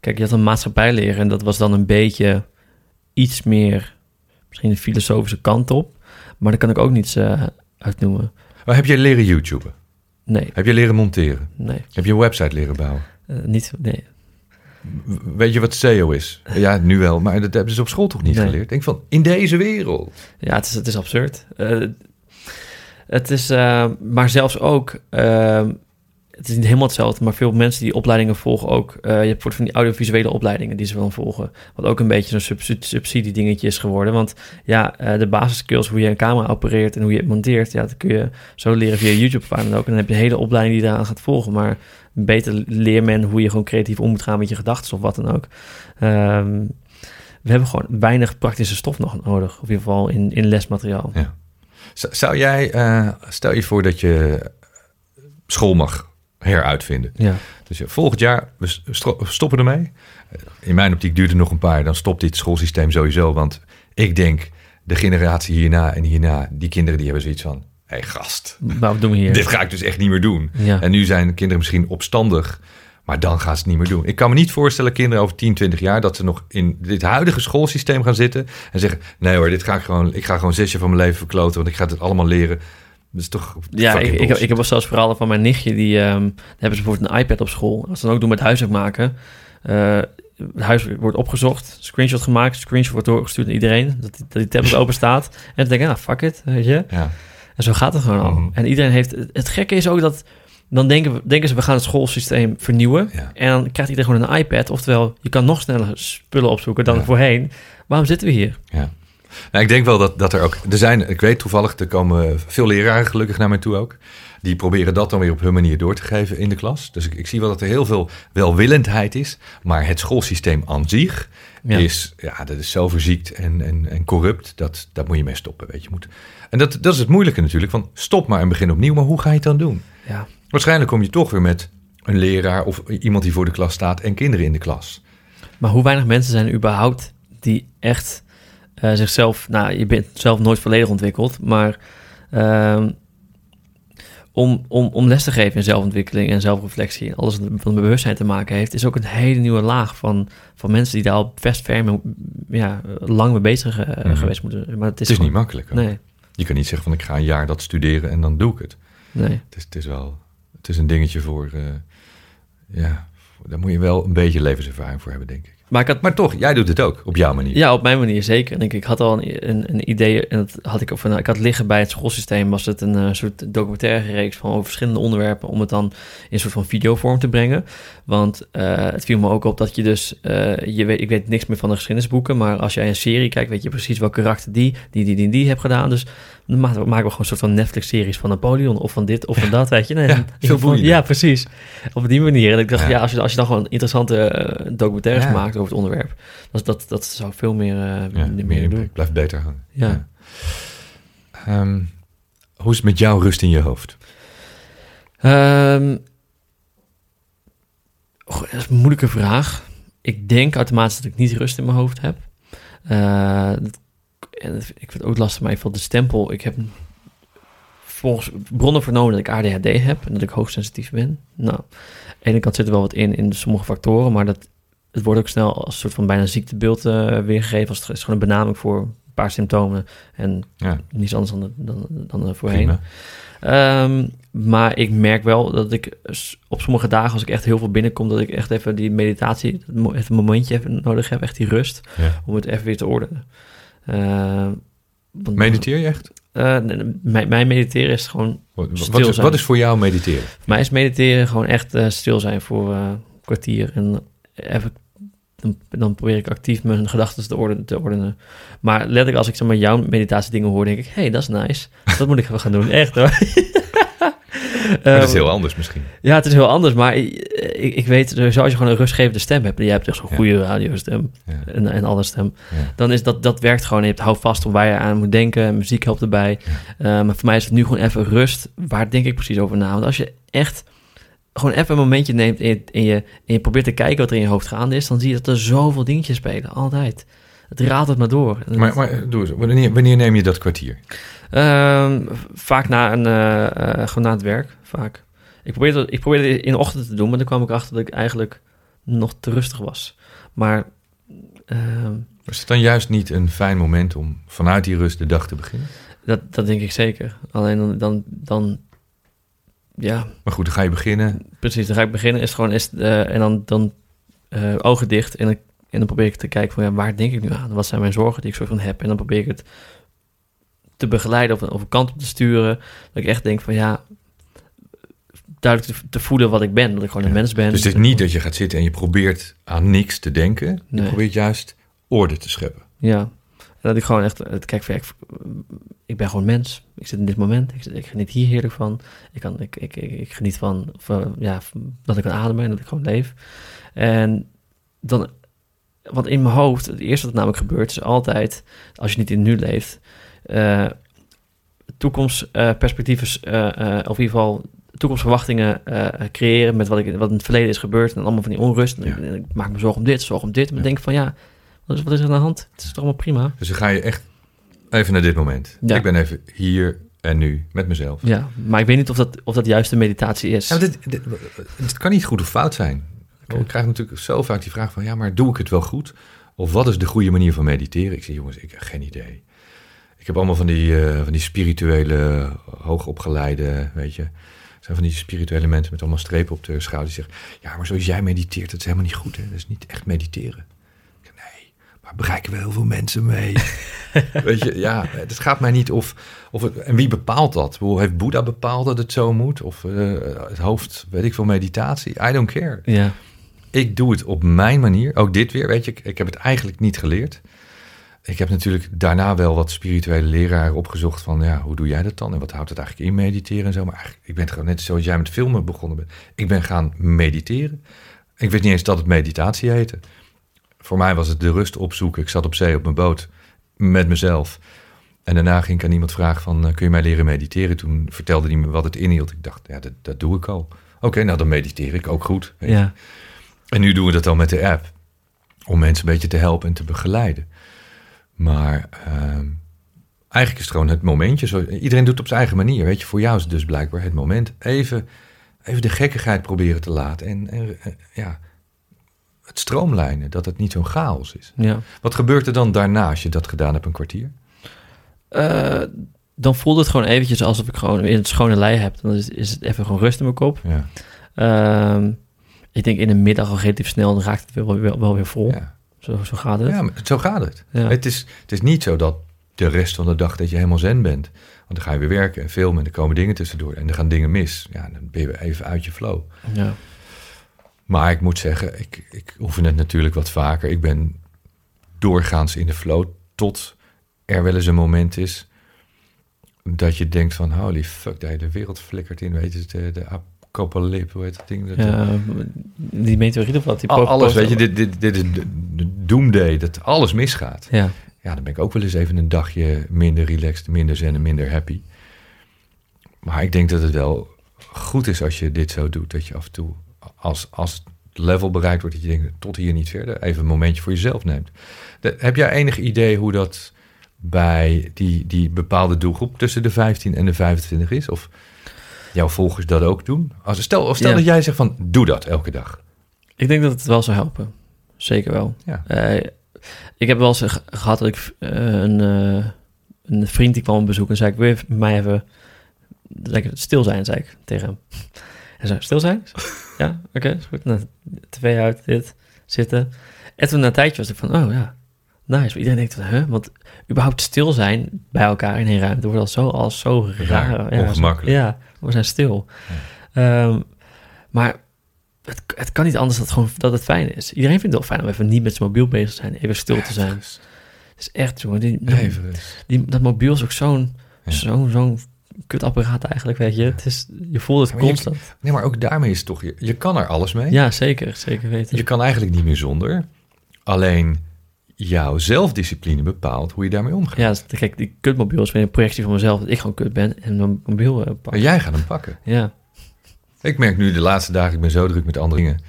Speaker 2: kijk, je had een maatschappijleren en dat was dan een beetje iets meer, misschien een filosofische kant op. Maar daar kan ik ook niets eh uitnoemen.
Speaker 1: Maar heb je leren YouTuben?
Speaker 2: Nee,
Speaker 1: Heb je leren monteren?
Speaker 2: nee,
Speaker 1: Heb je een website leren bouwen?
Speaker 2: eh, niet, nee.
Speaker 1: Weet je wat SEO is? Ja, nu wel, maar dat hebben ze op school toch niet
Speaker 2: Nee.
Speaker 1: geleerd? Ik denk van, in deze wereld.
Speaker 2: Ja, het is, het is absurd. Eh, het is, maar zelfs ook, het is niet helemaal hetzelfde, maar veel mensen die opleidingen volgen ook. eh, je hebt bijvoorbeeld van die audiovisuele opleidingen die ze willen volgen. Wat ook een beetje zo'n subsidi- subsidiedingetje is geworden. Want ja, eh, de basiskills, hoe je een camera opereert en hoe je het monteert, ja, dat kun je zo leren via YouTube waar dan ook. En dan heb je een hele opleiding die daaraan gaat volgen. Maar beter leer men hoe je gewoon creatief om moet gaan met je gedachten of wat dan ook. Ehm, we hebben gewoon weinig praktische stof nog nodig. Of in ieder geval in, in lesmateriaal.
Speaker 1: Z- Zou jij, eh, stel je voor dat je school mag heruitvinden.
Speaker 2: Ja.
Speaker 1: Dus volgend jaar, we stoppen ermee. Eh, In mijn optiek duurt het nog een paar, dan stopt dit schoolsysteem sowieso. Want ik denk, de generatie hierna en hierna, die kinderen die hebben zoiets van... Hé hey, gast,
Speaker 2: wat doen we hier?
Speaker 1: dit ga ik dus echt niet meer doen.
Speaker 2: Ja.
Speaker 1: En nu zijn kinderen misschien opstandig, maar dan gaan ze het niet meer doen. Ik kan me niet voorstellen, kinderen over 10, 20 jaar, dat ze nog in dit huidige schoolsysteem gaan zitten en zeggen: Nee hoor, dit ga ik gewoon, ik ga gewoon zes jaar van mijn leven verkloten, want ik ga het allemaal leren. Dat is toch.
Speaker 2: Ja, ik, ik, ik heb wel zelfs verhalen van mijn nichtje. Die ehm, hebben ze bijvoorbeeld een iPad op school. Als ze dan ook doen met huiswerk maken. eh, het huiswerk wordt opgezocht, screenshot gemaakt, screenshot wordt doorgestuurd naar iedereen. Dat die, dat die tablet open staat. En dan denk ik, nou, fuck it, weet je.
Speaker 1: Ja,
Speaker 2: En zo gaat het gewoon al.
Speaker 1: Mhm.
Speaker 2: En iedereen heeft... Het, gekke is ook dat... Dan denken, we, denken ze, we gaan het schoolsysteem vernieuwen.
Speaker 1: ja.
Speaker 2: En dan krijgt iedereen gewoon een iPad. Oftewel, je kan nog sneller spullen opzoeken dan
Speaker 1: Ja.
Speaker 2: voorheen. Waarom zitten we hier?
Speaker 1: Nou, ik denk wel dat, dat er ook. Er zijn, ik weet toevallig, er komen veel leraren gelukkig naar mij toe ook. Die proberen dat dan weer op hun manier door te geven in de klas. Dus ik, ik zie wel dat er heel veel welwillendheid is. Maar het schoolsysteem aan zich
Speaker 2: Ja.
Speaker 1: is, ja, dat is zo verziekt en, en, en corrupt. Dat, dat moet je mee stoppen, weet je. Moet. En dat, dat is het moeilijke natuurlijk. Van stop maar en begin opnieuw. Maar hoe ga je het dan doen?
Speaker 2: Ja.
Speaker 1: Waarschijnlijk kom je toch weer met een leraar of iemand die voor de klas staat en kinderen in de klas.
Speaker 2: Maar hoe weinig mensen zijn er überhaupt die echt eh, zichzelf... Nou, je bent zelf nooit volledig ontwikkeld, maar... ehm, om, om, om les te geven in zelfontwikkeling en zelfreflectie... en alles wat met bewustzijn te maken heeft... is ook een hele nieuwe laag van, van mensen... die daar al best ver mee, ja, lang mee bezig eh,
Speaker 1: Mhm.
Speaker 2: geweest moeten. Maar het is,
Speaker 1: Het is niet makkelijk. ook.
Speaker 2: Nee,
Speaker 1: Je kan niet zeggen van ik ga een jaar dat studeren en dan doe ik het.
Speaker 2: nee.
Speaker 1: Het is, het is wel, het is een dingetje voor, eh, ja, daar moet je wel een beetje levenservaring voor hebben, denk ik.
Speaker 2: Maar ik had
Speaker 1: Maar toch, jij doet het ook, op jouw manier.
Speaker 2: Ja, op mijn manier zeker. En ik, ik had al een, een, een idee, en dat had ik, of, nou, ik had liggen bij het schoolsysteem, was het een eh, soort documentaire reeks van over verschillende onderwerpen, om het dan in een soort van videovorm te brengen. Want eh, het viel me ook op dat je dus, eh, je weet, ik weet niks meer van de geschiedenisboeken, maar als jij een serie kijkt, weet je precies welk karakter die, die, die, die, die heeft gedaan. Dus dan maken we, maken we gewoon een soort van Netflix-series van Napoleon, of van dit, of van dat, weet je. Nee,
Speaker 1: Ja,
Speaker 2: precies. Op die manier. En ik dacht,
Speaker 1: Ja.
Speaker 2: ja, als, je, als je dan gewoon interessante documentaires maakt over het onderwerp, dat, dat, dat zou veel meer, eh
Speaker 1: Ja,
Speaker 2: meer,
Speaker 1: impact, blijft beter hangen.
Speaker 2: Ja.
Speaker 1: Ehm, hoe is het met jouw rust in je hoofd?
Speaker 2: Ehm, dat is een moeilijke vraag. Ik denk automatisch dat ik niet rust in mijn hoofd heb. Eh, en ik vind het ook lastig, maar even de stempel. Ik heb volgens bronnen vernomen dat ik ADHD heb en dat ik hoogsensitief ben. Nou, aan de ene kant zit er wel wat in, in sommige factoren, maar dat, het wordt ook snel als een soort van bijna ziektebeeld eh, weergegeven. Als het is gewoon een benaming voor een paar symptomen en
Speaker 1: Ja,
Speaker 2: niets anders dan, dan, dan voorheen. Ehm, maar ik merk wel dat ik op sommige dagen, als ik echt heel veel binnenkom, dat ik echt even die meditatie, even een momentje even nodig heb, echt die rust,
Speaker 1: Ja.
Speaker 2: om het even weer te ordenen. Ehm, want-
Speaker 1: Mediteer je echt?
Speaker 2: Eh, mijn, mijn mediteren is gewoon,
Speaker 1: Wat,
Speaker 2: Stil
Speaker 1: wat, is,
Speaker 2: zijn.
Speaker 1: wat is voor jou mediteren?
Speaker 2: voor mij is mediteren gewoon echt eh, stil zijn voor een kwartier en even dan, dan probeer ik actief mijn gedachten te, orden, te ordenen. Maar letterlijk als ik zeg maar jouw meditatie dingen hoor, denk ik, hey, dat is nice. Dat moet ik even gaan doen, echt hoor.
Speaker 1: Maar dat is heel anders misschien.
Speaker 2: Ja, het is heel anders, maar ik, ik, ik weet, zoals je gewoon een rustgevende stem hebt, en jij hebt echt zo'n
Speaker 1: Ja.
Speaker 2: goede radiostem
Speaker 1: Ja.
Speaker 2: en, en alle stem,
Speaker 1: Ja.
Speaker 2: dan is dat, dat werkt gewoon. Je hebt hou vast op waar je aan moet denken, en muziek helpt erbij. Eh, maar voor mij is het nu gewoon even rust. Waar denk ik precies over na? Want als je echt gewoon even een momentje neemt en je, en je, en je probeert te kijken wat er in je hoofd gaande is, dan zie je dat er zoveel dingetjes spelen, altijd. Het raadt het maar door.
Speaker 1: Maar, maar doe eens, wanneer, wanneer neem je dat kwartier?
Speaker 2: Ehm, vaak na, een, eh, eh, gewoon na het werk, vaak. Ik probeerde, ik probeerde het in de ochtend te doen, maar dan kwam ik achter dat ik eigenlijk nog te rustig was. Maar ehm,
Speaker 1: Is het dan juist niet een fijn moment om vanuit die rust de dag te beginnen?
Speaker 2: dat, dat denk ik zeker. Alleen dan, dan, dan ja,
Speaker 1: Maar goed, dan ga je beginnen.
Speaker 2: precies. Dan ga ik beginnen, is het gewoon, is, eh, en dan, dan eh, ogen dicht en, dan- en dan probeer ik te kijken van, ja, waar denk ik nu aan? Wat zijn mijn zorgen die ik soort van heb? En dan probeer ik het te begeleiden of, of een kant op te sturen. Dat ik echt denk van, ja, duidelijk te, te voelen wat ik ben. Dat ik gewoon een
Speaker 1: Ja.
Speaker 2: mens ben.
Speaker 1: Dus het is niet dat je gaat zitten en je probeert aan niks te denken. Je probeert juist orde te scheppen.
Speaker 2: Ja. En dat ik gewoon echt, het kijk, van, ja, ik, ik ben gewoon mens. Ik zit in dit moment. Ik, ik geniet hier heerlijk van. Ik, kan, ik, ik, ik, ik geniet van, ja, dat ik kan ademen en dat ik gewoon leef. En dan, want in mijn hoofd, het eerste wat namelijk gebeurt, is altijd, als je niet in het nu leeft, eh toekomstperspectieven, eh, eh, of in ieder geval toekomstverwachtingen creëren met wat, ik, wat in het verleden is gebeurd en allemaal van die onrust. En
Speaker 1: Ja.
Speaker 2: ik, ik maak me zorgen om dit, zorgen om dit. Maar
Speaker 1: Ja.
Speaker 2: denk van ja, wat is, wat is er aan de hand? Het is toch allemaal prima?
Speaker 1: Dus dan ga je echt even naar dit moment.
Speaker 2: Ja.
Speaker 1: Ik ben even hier en nu met mezelf.
Speaker 2: Ja, maar ik weet niet of dat, of dat juist de meditatie is.
Speaker 1: Ja, maar dit, dit- het kan niet goed of fout zijn. Ik krijg natuurlijk zo vaak die vraag van... ja, maar doe ik het wel goed? Of wat is de goede manier van mediteren? Ik zeg, jongens, ik heb geen idee. Ik heb allemaal van die, eh, van die spirituele, hoogopgeleide, weet je... zijn van die spirituele mensen met allemaal strepen op de schouder... die zeggen, ja, maar zoals jij mediteert, dat is helemaal niet goed. Hè? Dat is niet echt mediteren. Ik zeg, nee, maar bereiken we heel veel mensen mee. weet je, ja, het gaat mij niet of... of het, en wie bepaalt dat? Heeft Boeddha bepaald dat het zo moet? Of eh, het hoofd, weet ik veel, meditatie? I don't care.
Speaker 2: Ja,
Speaker 1: Ik doe het op mijn manier. Ook dit weer, weet je, ik, ik heb het eigenlijk niet geleerd. Ik heb natuurlijk daarna wel wat spirituele leraren opgezocht van, ja, hoe doe jij dat dan? En wat houdt het eigenlijk in mediteren en zo? Maar eigenlijk, ik ben gewoon net zoals jij met filmen begonnen bent. Ik ben gaan mediteren. Ik wist niet eens dat het meditatie heette. Voor mij was het de rust opzoeken. Ik zat op zee op mijn boot met mezelf. En daarna ging ik aan iemand vragen van, eh, kun je mij leren mediteren? Toen vertelde hij me wat het inhield. Ik dacht, ja, dat, dat doe ik al. Oké, nou dan mediteer ik ook goed. weet
Speaker 2: ja,
Speaker 1: En nu doen we dat dan met de app. Om mensen een beetje te helpen en te begeleiden. Maar ehm, eigenlijk is het gewoon het momentje. Zo, iedereen doet het op zijn eigen manier. Weet je, voor jou is het dus blijkbaar het moment. Even, even de gekkigheid proberen te laten. En, en eh, ja, het stroomlijnen. Dat het niet zo'n chaos is.
Speaker 2: ja.
Speaker 1: Wat gebeurt er dan daarna als je dat gedaan hebt een kwartier?
Speaker 2: Eh, dan voelt het gewoon eventjes alsof ik gewoon in het schone lei heb. Dan is, is het even gewoon rust in mijn kop.
Speaker 1: Ja,
Speaker 2: Ehm, ik denk in de middag al relatief snel, dan raakt het wel, wel, wel weer vol.
Speaker 1: ja.
Speaker 2: Zo, zo gaat het.
Speaker 1: ja maar zo gaat het.
Speaker 2: Ja.
Speaker 1: Het, is, het is niet zo dat de rest van de dag dat je helemaal zen bent. Want dan ga je weer werken en filmen en er komen dingen tussendoor. En er gaan dingen mis. Ja, dan ben je weer even uit je flow.
Speaker 2: Ja.
Speaker 1: Maar ik moet zeggen, ik, ik oefen het natuurlijk wat vaker. Ik ben doorgaans in de flow tot er wel eens een moment is dat je denkt van holy fuck, de hele wereld flikkert in. Weet je, de, de apocalypse, hoe heet dat ding? Dat,
Speaker 2: Ja, die meteoriet of wat? Die
Speaker 1: al-
Speaker 2: po-
Speaker 1: alles, weet je, dit, dit, dit is de, de doomday, dat alles misgaat.
Speaker 2: Ja,
Speaker 1: Ja, dan ben ik ook wel eens even een dagje minder relaxed, minder zen en minder happy. Maar ik denk dat het wel goed is als je dit zo doet. Dat je af en toe, als, als het level bereikt wordt, dat je denkt, tot hier niet verder, even een momentje voor jezelf neemt. De- heb jij enig idee hoe dat bij die, die bepaalde doelgroep tussen de 15 en de 25 is? Of jouw volgers dat ook doen? Als, stel of stel dat jij zegt van, doe dat elke dag.
Speaker 2: ik denk dat het wel zou helpen. Zeker wel.
Speaker 1: Ja.
Speaker 2: Eh, ik heb wel eens ge- gehad dat ik eh, een, eh, een vriend die kwam op bezoek en zei ik, wil je mij even lekker stil zijn, zei ik tegen hem. Hij zei, stil zijn? Ja, oké, is goed. Nou, tv uit, dit, zitten. En toen na een tijdje was ik van, oh ja, nice. Iedereen denkt van, huh? Want überhaupt stil zijn bij elkaar in één ruimte wordt al zo als zo raar.
Speaker 1: Raar, ongemakkelijk.
Speaker 2: Ja, we zijn stil. Ehm, maar het, het kan niet anders dat het, gewoon, dat het fijn is. Iedereen vindt het wel fijn om even niet met zijn mobiel bezig te zijn, even stil te zijn. Het is echt, jongen. Die, dat mobiel is ook zo'n
Speaker 1: Ja.
Speaker 2: zo'n zo'n kutapparaat eigenlijk, weet je. Het is, je voelt het
Speaker 1: je-
Speaker 2: constant.
Speaker 1: Nee, maar ook daarmee is het toch... Je, je kan er alles mee.
Speaker 2: Ja, zeker. Zeker weten.
Speaker 1: Je kan eigenlijk niet meer zonder. Alleen jouw zelfdiscipline bepaalt hoe je daarmee omgaat.
Speaker 2: Ja, dus, kijk, die kutmobiel is weer een projectie van mezelf. Dat ik gewoon kut ben en mijn mobiel eh, pak.
Speaker 1: Maar jij gaat hem pakken.
Speaker 2: Ja.
Speaker 1: Ik merk nu de laatste dagen, ik ben zo druk met andere dingen.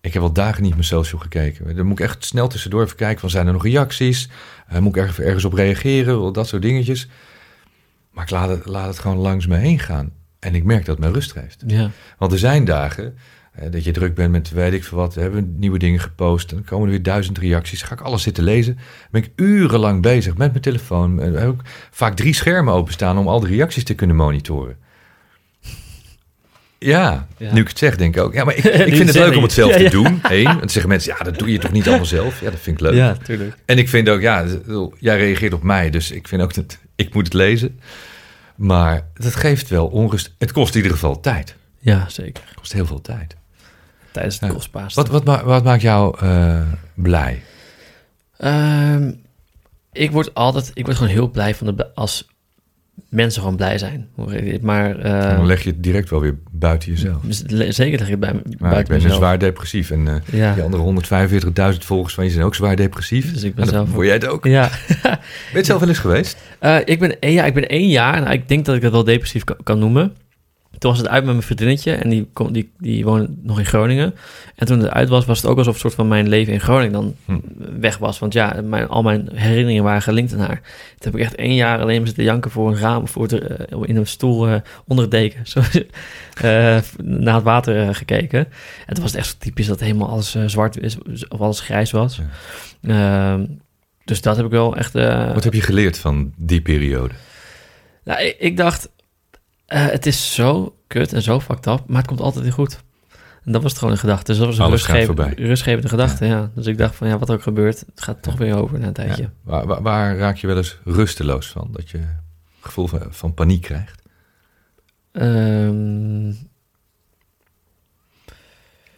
Speaker 1: Ik heb al dagen niet mijn social gekeken. Dan moet ik echt snel tussendoor even kijken van zijn er nog reacties? Eh, moet ik ergens, ergens op reageren? Dat soort dingetjes. Maar ik laat het, laat het gewoon langs me heen gaan. En ik merk dat het mij rust geeft.
Speaker 2: Ja.
Speaker 1: Want er zijn dagen dat je druk bent met weet ik veel wat. We hebben nieuwe dingen gepost. En dan komen er weer duizend reacties. Ga ik alles zitten lezen. Ben ik urenlang bezig met mijn telefoon. En we hebben ook vaak drie schermen openstaan om al die reacties te kunnen monitoren. Ja,
Speaker 2: Ja.
Speaker 1: nu ik het zeg, denk ik ook. Ja, maar ik, ik vind het leuk om het zelf
Speaker 2: Ja,
Speaker 1: te
Speaker 2: ja.
Speaker 1: doen. Eén. En dan zeggen mensen, ja, dat doe je toch niet allemaal zelf? Ja, dat vind ik leuk.
Speaker 2: Ja, tuurlijk.
Speaker 1: En ik vind ook, ja, jij reageert op mij, dus ik vind ook dat ik moet het lezen. Maar dat geeft wel onrust. Het kost in ieder geval tijd.
Speaker 2: Ja, zeker.
Speaker 1: Het kost heel veel tijd.
Speaker 2: Tijdens het
Speaker 1: Ja.
Speaker 2: kostbaarste.
Speaker 1: Wat, wat, wat maakt jou eh, blij?
Speaker 2: Ehm, ik word altijd, ik word gewoon heel blij van de, als mensen gewoon blij zijn. Maar eh,
Speaker 1: Dan leg je het direct wel weer buiten jezelf.
Speaker 2: le- zeker leg ik het bij,
Speaker 1: Maar ik ben dus
Speaker 2: mezelf.
Speaker 1: zwaar depressief. En eh,
Speaker 2: Ja.
Speaker 1: die andere 145.000 volgers van je zijn ook zwaar depressief.
Speaker 2: Dus ik ben
Speaker 1: En dan
Speaker 2: zelf
Speaker 1: word jij het ook.
Speaker 2: Ja,
Speaker 1: Ben je het zelf wel eens geweest?
Speaker 2: Eh, ik, ben, één- ja, ik ben één jaar, nou, ik denk dat ik het wel depressief kan, kan noemen. Toen was het uit met mijn vriendinnetje en die, kon, die, die woonde nog in Groningen. En toen het uit was, was het ook alsof soort van mijn leven in Groningen dan
Speaker 1: Hm.
Speaker 2: weg was. Want ja, mijn, al mijn herinneringen waren gelinkt aan haar. Toen heb ik echt één jaar alleen maar zitten janken voor een raam, voor de, eh, in een stoel eh, onder het deken. Zo, eh, naar het water gekeken. En toen was het echt zo typisch dat helemaal alles zwart is, of alles grijs was. Ehm, dus dat heb ik wel echt...
Speaker 1: Wat heb je geleerd van die periode?
Speaker 2: nou, ik, ik dacht, eh, het is zo kut en zo fucked up, maar het komt altijd weer goed. En dat was het gewoon een gedachte. Dus dat was een
Speaker 1: Alles gaat
Speaker 2: rustgeven-
Speaker 1: voorbij.
Speaker 2: rustgevende gedachte, ja. Dus ik dacht van, ja, wat ook gebeurt, het gaat toch weer over na een tijdje.
Speaker 1: Ja. Waar, waar, waar raak je wel eens rusteloos van? Dat je gevoel van, van paniek krijgt?
Speaker 2: Ehm,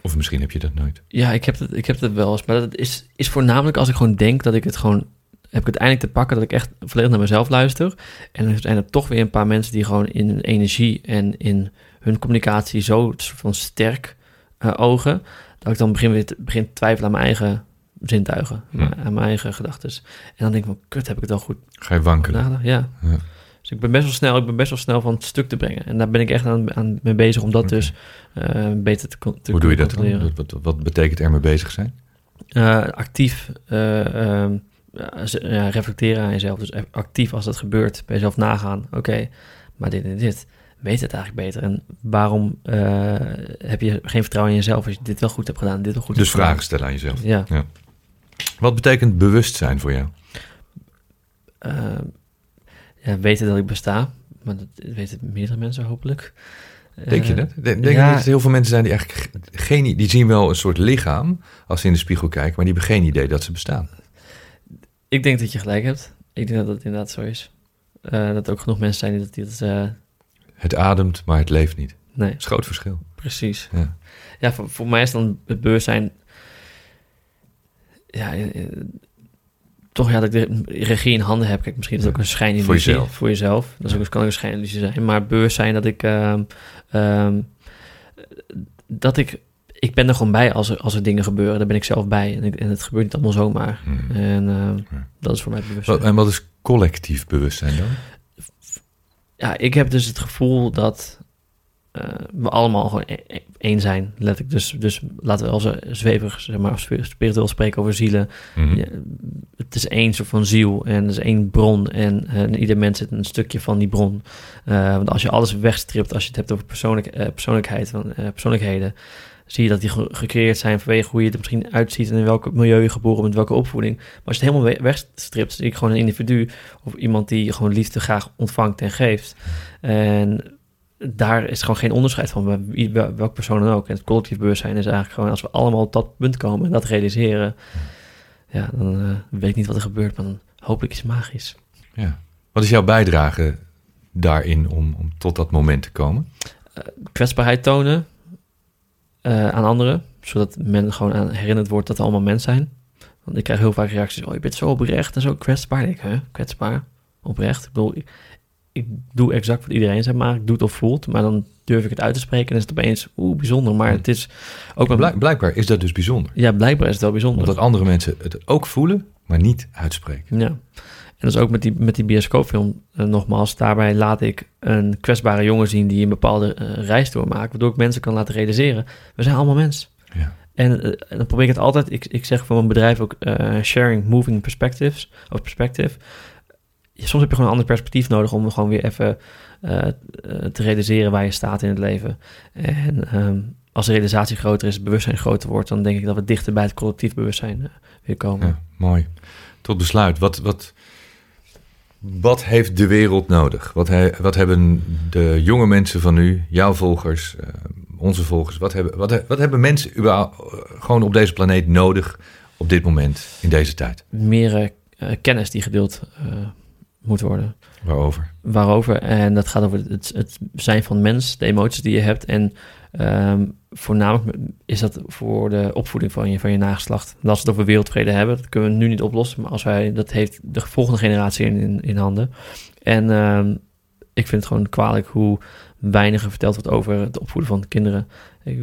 Speaker 1: Of misschien heb je dat nooit.
Speaker 2: ja, ik heb, het, ik heb het wel eens, maar dat is, is voornamelijk als ik gewoon denk dat ik het gewoon... Heb ik het eindelijk te pakken dat ik echt volledig naar mezelf luister. En er zijn er toch weer een paar mensen die gewoon in hun energie en in hun communicatie zo van sterk eh, ogen. Dat ik dan begin weer te, begin te twijfelen aan mijn eigen zintuigen.
Speaker 1: Ja.
Speaker 2: Aan mijn eigen gedachten. En dan denk ik van, kut, heb ik het wel goed
Speaker 1: Ga je wankelen?
Speaker 2: Ja.
Speaker 1: Ja.
Speaker 2: Dus ik ben best wel snel, ik ben best wel snel van het stuk te brengen. En daar ben ik echt aan, aan mee bezig om dat dus eh, beter te, con- te
Speaker 1: Hoe doe je dat
Speaker 2: controleren.
Speaker 1: dan? Wat, wat, betekent er mee bezig zijn?
Speaker 2: Eh, actief eh, ehm, ja, reflecteren aan jezelf. Dus actief als dat gebeurt, bij jezelf nagaan. Oké, maar dit en dit. Weet het eigenlijk beter? En waarom eh, heb je geen vertrouwen in jezelf als je dit wel goed hebt gedaan, dit wel goed
Speaker 1: Dus
Speaker 2: gedaan?
Speaker 1: vragen stellen aan jezelf.
Speaker 2: Ja.
Speaker 1: Wat betekent bewustzijn voor jou?
Speaker 2: eh, ja, weten dat ik besta. Maar dat weten meerdere mensen hopelijk.
Speaker 1: Denk je
Speaker 2: Eh,
Speaker 1: dat? Denk je
Speaker 2: ja.
Speaker 1: dat er heel veel mensen zijn die eigenlijk ge- geen... Die zien wel een soort lichaam als ze in de spiegel kijken... maar die hebben geen idee dat ze bestaan.
Speaker 2: Ik denk dat je gelijk hebt. Ik denk dat het inderdaad zo is. Eh, dat er ook genoeg mensen zijn die dat... Die dat eh,
Speaker 1: Het ademt, maar het leeft niet. Dat
Speaker 2: nee,
Speaker 1: is groot verschil.
Speaker 2: precies.
Speaker 1: Ja.
Speaker 2: Ja, voor, voor mij is dan het bewustzijn... Ja, eh, toch ja, dat ik de regie in handen heb. Kijk, misschien is het ook een schijnillusie.
Speaker 1: Voor jezelf.
Speaker 2: Voor jezelf. Dat is ook, kan ook een schijnillusie zijn. Maar bewustzijn dat ik... ehm, ehm, dat ik... Ik ben er gewoon bij als er, als er dingen gebeuren. Daar ben ik zelf bij. En, ik, en het gebeurt niet allemaal zomaar.
Speaker 1: Hmm.
Speaker 2: En
Speaker 1: Ja.
Speaker 2: dat is voor mij bewustzijn.
Speaker 1: En wat is collectief bewustzijn dan?
Speaker 2: ja, ik heb dus het gevoel dat eh, we allemaal gewoon e- e- één zijn. Letterlijk. Dus, dus laten we als zweverig, zeg maar, sp- spiritueel spreken over zielen. Ja, het is één soort van ziel en er is één bron. En eh, in ieder mens zit een stukje van die bron. Eh, want als je alles wegstript, als je het hebt over persoonlijk, eh, persoonlijkheid, van, eh, persoonlijkheden, zie je dat die ge- gecreëerd zijn vanwege hoe je er misschien uitziet en in welk milieu je geboren bent, welke opvoeding. Maar als je het helemaal we- wegstript, zie ik gewoon een individu of iemand die gewoon liefde graag ontvangt en geeft. En daar is gewoon geen onderscheid van bij wie- welk persoon dan ook. En het collectief bewustzijn is eigenlijk gewoon als we allemaal op dat punt komen en dat realiseren, ja, dan eh, weet ik niet wat er gebeurt, maar dan hoop ik iets magisch.
Speaker 1: Ja. Wat is jouw bijdrage daarin om, om tot dat moment te komen?
Speaker 2: kwetsbaarheid tonen. Eh, aan anderen. Zodat men gewoon aan herinnerd wordt dat we allemaal mens zijn. Want ik krijg heel vaak reacties, oh je bent zo oprecht en zo kwetsbaar. Ik, hè, kwetsbaar, oprecht. Ik bedoel, ik, ik doe exact wat iedereen zegt, maar ik doe het of voelt. Maar dan durf ik het uit te spreken en is het opeens, oeh, bijzonder. Maar het is ook... Wel-
Speaker 1: blijk- blijkbaar is dat dus bijzonder.
Speaker 2: ja, blijkbaar is het wel bijzonder.
Speaker 1: Omdat andere mensen het ook voelen, maar niet uitspreken.
Speaker 2: Ja. En dat is ook met die, met die bioscoopfilm eh, nogmaals. Daarbij laat ik een kwetsbare jongen zien die een bepaalde eh, reis doormaakt. Waardoor ik mensen kan laten realiseren. We zijn allemaal mens.
Speaker 1: Ja.
Speaker 2: En, eh, dan probeer ik het altijd. Ik, ik zeg voor mijn bedrijf ook sharing moving perspectives. Of perspective. Soms heb je gewoon een ander perspectief nodig om gewoon weer even te realiseren waar je staat in het leven. En ehm, als de realisatie groter is, het bewustzijn groter wordt, dan denk ik dat we dichter bij het collectief bewustzijn weer komen.
Speaker 1: Ja, mooi. Tot besluit. Wat, wat, wat heeft de wereld nodig? Wat, he- wat hebben de jonge mensen van nu, jouw volgers, eh, onze volgers, wat hebben, wat, he- wat hebben mensen überhaupt, eh, gewoon op deze planeet nodig op dit moment, in deze tijd?
Speaker 2: meer eh, kennis die gedeeld moet worden.
Speaker 1: Waarover?
Speaker 2: Waarover? En dat gaat over het, het zijn van mens, de emoties die je hebt. En ehm, voornamelijk is dat voor de opvoeding van je, van je nageslacht. En als we het over wereldvrede hebben, dat kunnen we nu niet oplossen. Maar als wij, dat heeft de volgende generatie in, in, handen. En ehm, ik vind het gewoon kwalijk hoe weinig er verteld wordt over het opvoeden van kinderen. Ik,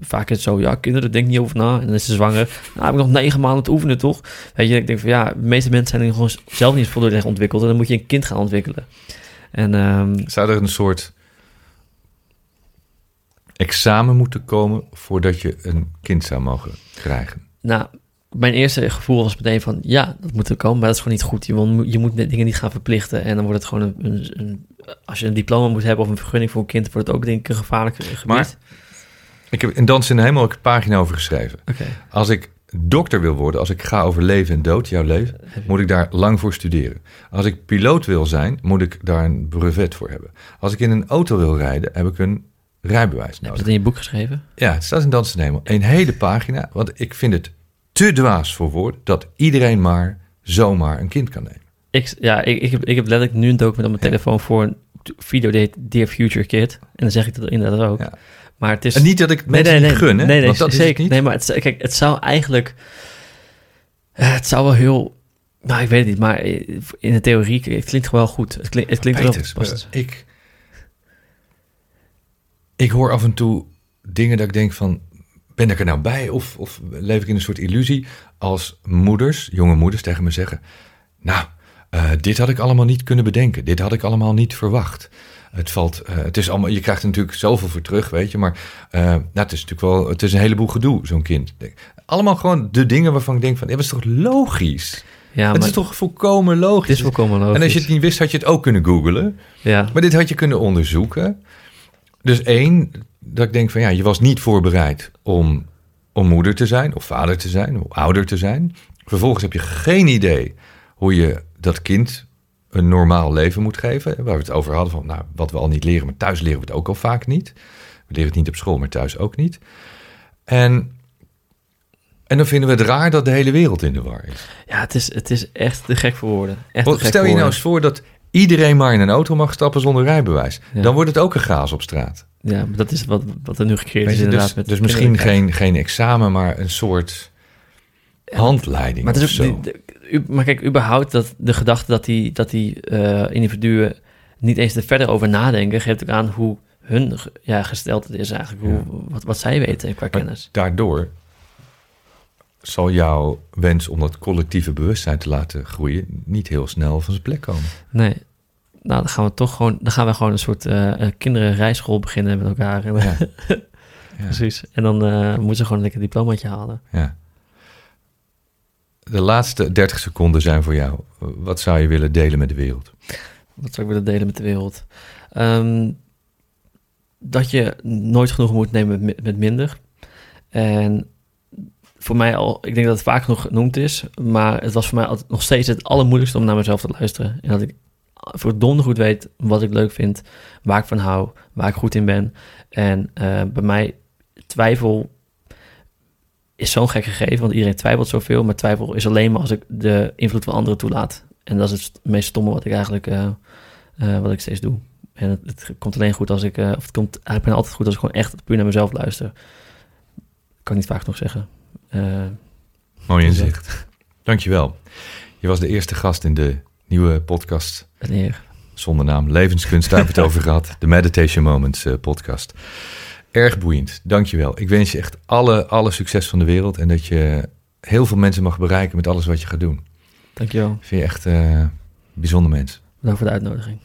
Speaker 2: vaak is het zo, ja, kinderen denken niet over na. En dan is ze zwanger. Nou, heb ik nog negen maanden te oefenen, toch? Weet je, ik denk van ja, de meeste mensen zijn gewoon zelf niet volledig ontwikkeld. En dan moet je een kind gaan ontwikkelen. En ehm,
Speaker 1: Zou er een soort examen moeten komen voordat je een kind zou mogen krijgen?
Speaker 2: nou, mijn eerste gevoel was meteen van ja, dat moet er komen. Maar dat is gewoon niet goed. Je, wil, je moet dingen niet gaan verplichten. En dan wordt het gewoon een, een, een- Als je een diploma moet hebben of een vergunning voor een kind, wordt het ook denk ik een gevaarlijk gebied.
Speaker 1: Maar- Ik heb in Dans in de Hemel ook een pagina over geschreven. Als ik dokter wil worden, als ik ga over leven en dood, jouw leven, moet ik daar lang voor studeren. Als ik piloot wil zijn, moet ik daar een brevet voor hebben. Als ik in een auto wil rijden, heb ik een rijbewijs
Speaker 2: Heb je
Speaker 1: nodig.
Speaker 2: dat in je boek geschreven?
Speaker 1: Ja, het staat in Dans in de Hemel. Een hele pagina, want ik vind het te dwaas voor woorden dat iedereen maar zomaar een kind kan nemen.
Speaker 2: Ik, ja, ik, ik, heb, ik heb letterlijk nu een document op mijn
Speaker 1: Ja.
Speaker 2: telefoon voor een video die heet Dear Future Kid. En dan zeg ik dat inderdaad ook.
Speaker 1: Ja.
Speaker 2: Maar het is...
Speaker 1: En niet dat ik
Speaker 2: nee,
Speaker 1: mensen
Speaker 2: nee,
Speaker 1: gun, hè?
Speaker 2: Nee, nee,
Speaker 1: want dat
Speaker 2: zeker.
Speaker 1: niet.
Speaker 2: Nee, maar het, kijk, het zou eigenlijk... eh, Het zou wel heel... Nou, ik weet het niet, maar eh, in de theorie, het klinkt gewoon wel goed. Het klinkt, het klinkt wel
Speaker 1: ik, ik hoor af en toe dingen dat ik denk van... Ben ik er nou bij of, of leef ik in een soort illusie als moeders, jonge moeders tegen me zeggen... Nou, eh, dit had ik allemaal niet kunnen bedenken. Dit had ik allemaal niet verwacht. Het valt, eh, het is allemaal, je krijgt er natuurlijk zoveel voor terug, weet je. Maar eh, nou, het is natuurlijk wel, het is een heleboel gedoe, zo'n kind. Allemaal gewoon de dingen waarvan ik denk van, dat is toch logisch?
Speaker 2: Ja,
Speaker 1: het
Speaker 2: maar
Speaker 1: is toch volkomen logisch?
Speaker 2: het is volkomen logisch.
Speaker 1: En als je het niet wist, had je het ook kunnen googlen.
Speaker 2: Ja,
Speaker 1: Maar dit had je kunnen onderzoeken. Dus één, dat ik denk van ja, je was niet voorbereid om, om moeder te zijn, of vader te zijn, of ouder te zijn. Vervolgens heb je geen idee hoe je dat kind een normaal leven moet geven. Waar we het over hadden van, nou, wat we al niet leren, maar thuis leren we het ook al vaak niet. We leren het niet op school, maar thuis ook niet. En, en dan vinden we het raar dat de hele wereld in de war is.
Speaker 2: ja het, is, het is echt te gek voor woorden. Echt te
Speaker 1: Want
Speaker 2: gek
Speaker 1: stel je nou eens voor dat iedereen maar in een auto mag stappen zonder rijbewijs.
Speaker 2: Ja.
Speaker 1: Dan wordt het ook een chaos op straat.
Speaker 2: Ja, maar dat is wat, wat er nu gecreëerd is
Speaker 1: je,
Speaker 2: inderdaad.
Speaker 1: dus
Speaker 2: met
Speaker 1: dus misschien geen, geen examen, maar een soort handleiding
Speaker 2: Maar, is
Speaker 1: zo.
Speaker 2: ook, de- de- u- maar kijk, überhaupt dat de gedachte dat die, dat die eh, individuen niet eens er verder over nadenken, geeft ook aan hoe hun ja, gesteld het is eigenlijk. Hoe, wat, wat zij weten qua
Speaker 1: Maar
Speaker 2: kennis.
Speaker 1: daardoor zal jouw wens om dat collectieve bewustzijn te laten groeien niet heel snel van zijn plek komen.
Speaker 2: Nee. Nou, dan gaan we toch gewoon, dan gaan we gewoon een soort eh eh, kinderenrijschool beginnen met elkaar.
Speaker 1: Ja.
Speaker 2: Precies. En dan eh, moeten ze gewoon een lekker diplomaatje halen.
Speaker 1: Ja. De laatste 30 seconden zijn voor jou. Wat zou je willen delen met de wereld?
Speaker 2: Wat zou ik willen delen met de wereld? Ehm, dat je nooit genoeg moet nemen met, met minder. En voor mij al, ik denk dat het vaak genoeg genoemd is, maar het was voor mij nog steeds het allermoeilijkste om naar mezelf te luisteren. En dat ik verdomde goed weet wat ik leuk vind, waar ik van hou, waar ik goed in ben. En eh, bij mij twijfel is zo'n gek gegeven, want iedereen twijfelt zoveel, maar twijfel is alleen maar als ik de invloed van anderen toelaat. En dat is het meest stomme wat ik eigenlijk eh, eh, wat ik steeds doe. En het, het komt alleen goed als ik, of het komt eigenlijk altijd goed als ik gewoon echt puur naar mezelf luister. kan niet vaak nog zeggen. Uh,
Speaker 1: Mooi inzicht. Dankjewel. Je was de eerste gast in de nieuwe podcast.
Speaker 2: Een eer.
Speaker 1: Zonder naam. Levenskunst, daar hebben we het over gehad. De Meditation Moments uh, podcast. Erg boeiend. Dankjewel. Ik wens je echt alle, alle succes van de wereld. En dat je heel veel mensen mag bereiken met alles wat je gaat doen.
Speaker 2: Dankjewel.
Speaker 1: Vind je echt uh, een bijzonder mens.
Speaker 2: Bedankt voor de uitnodiging.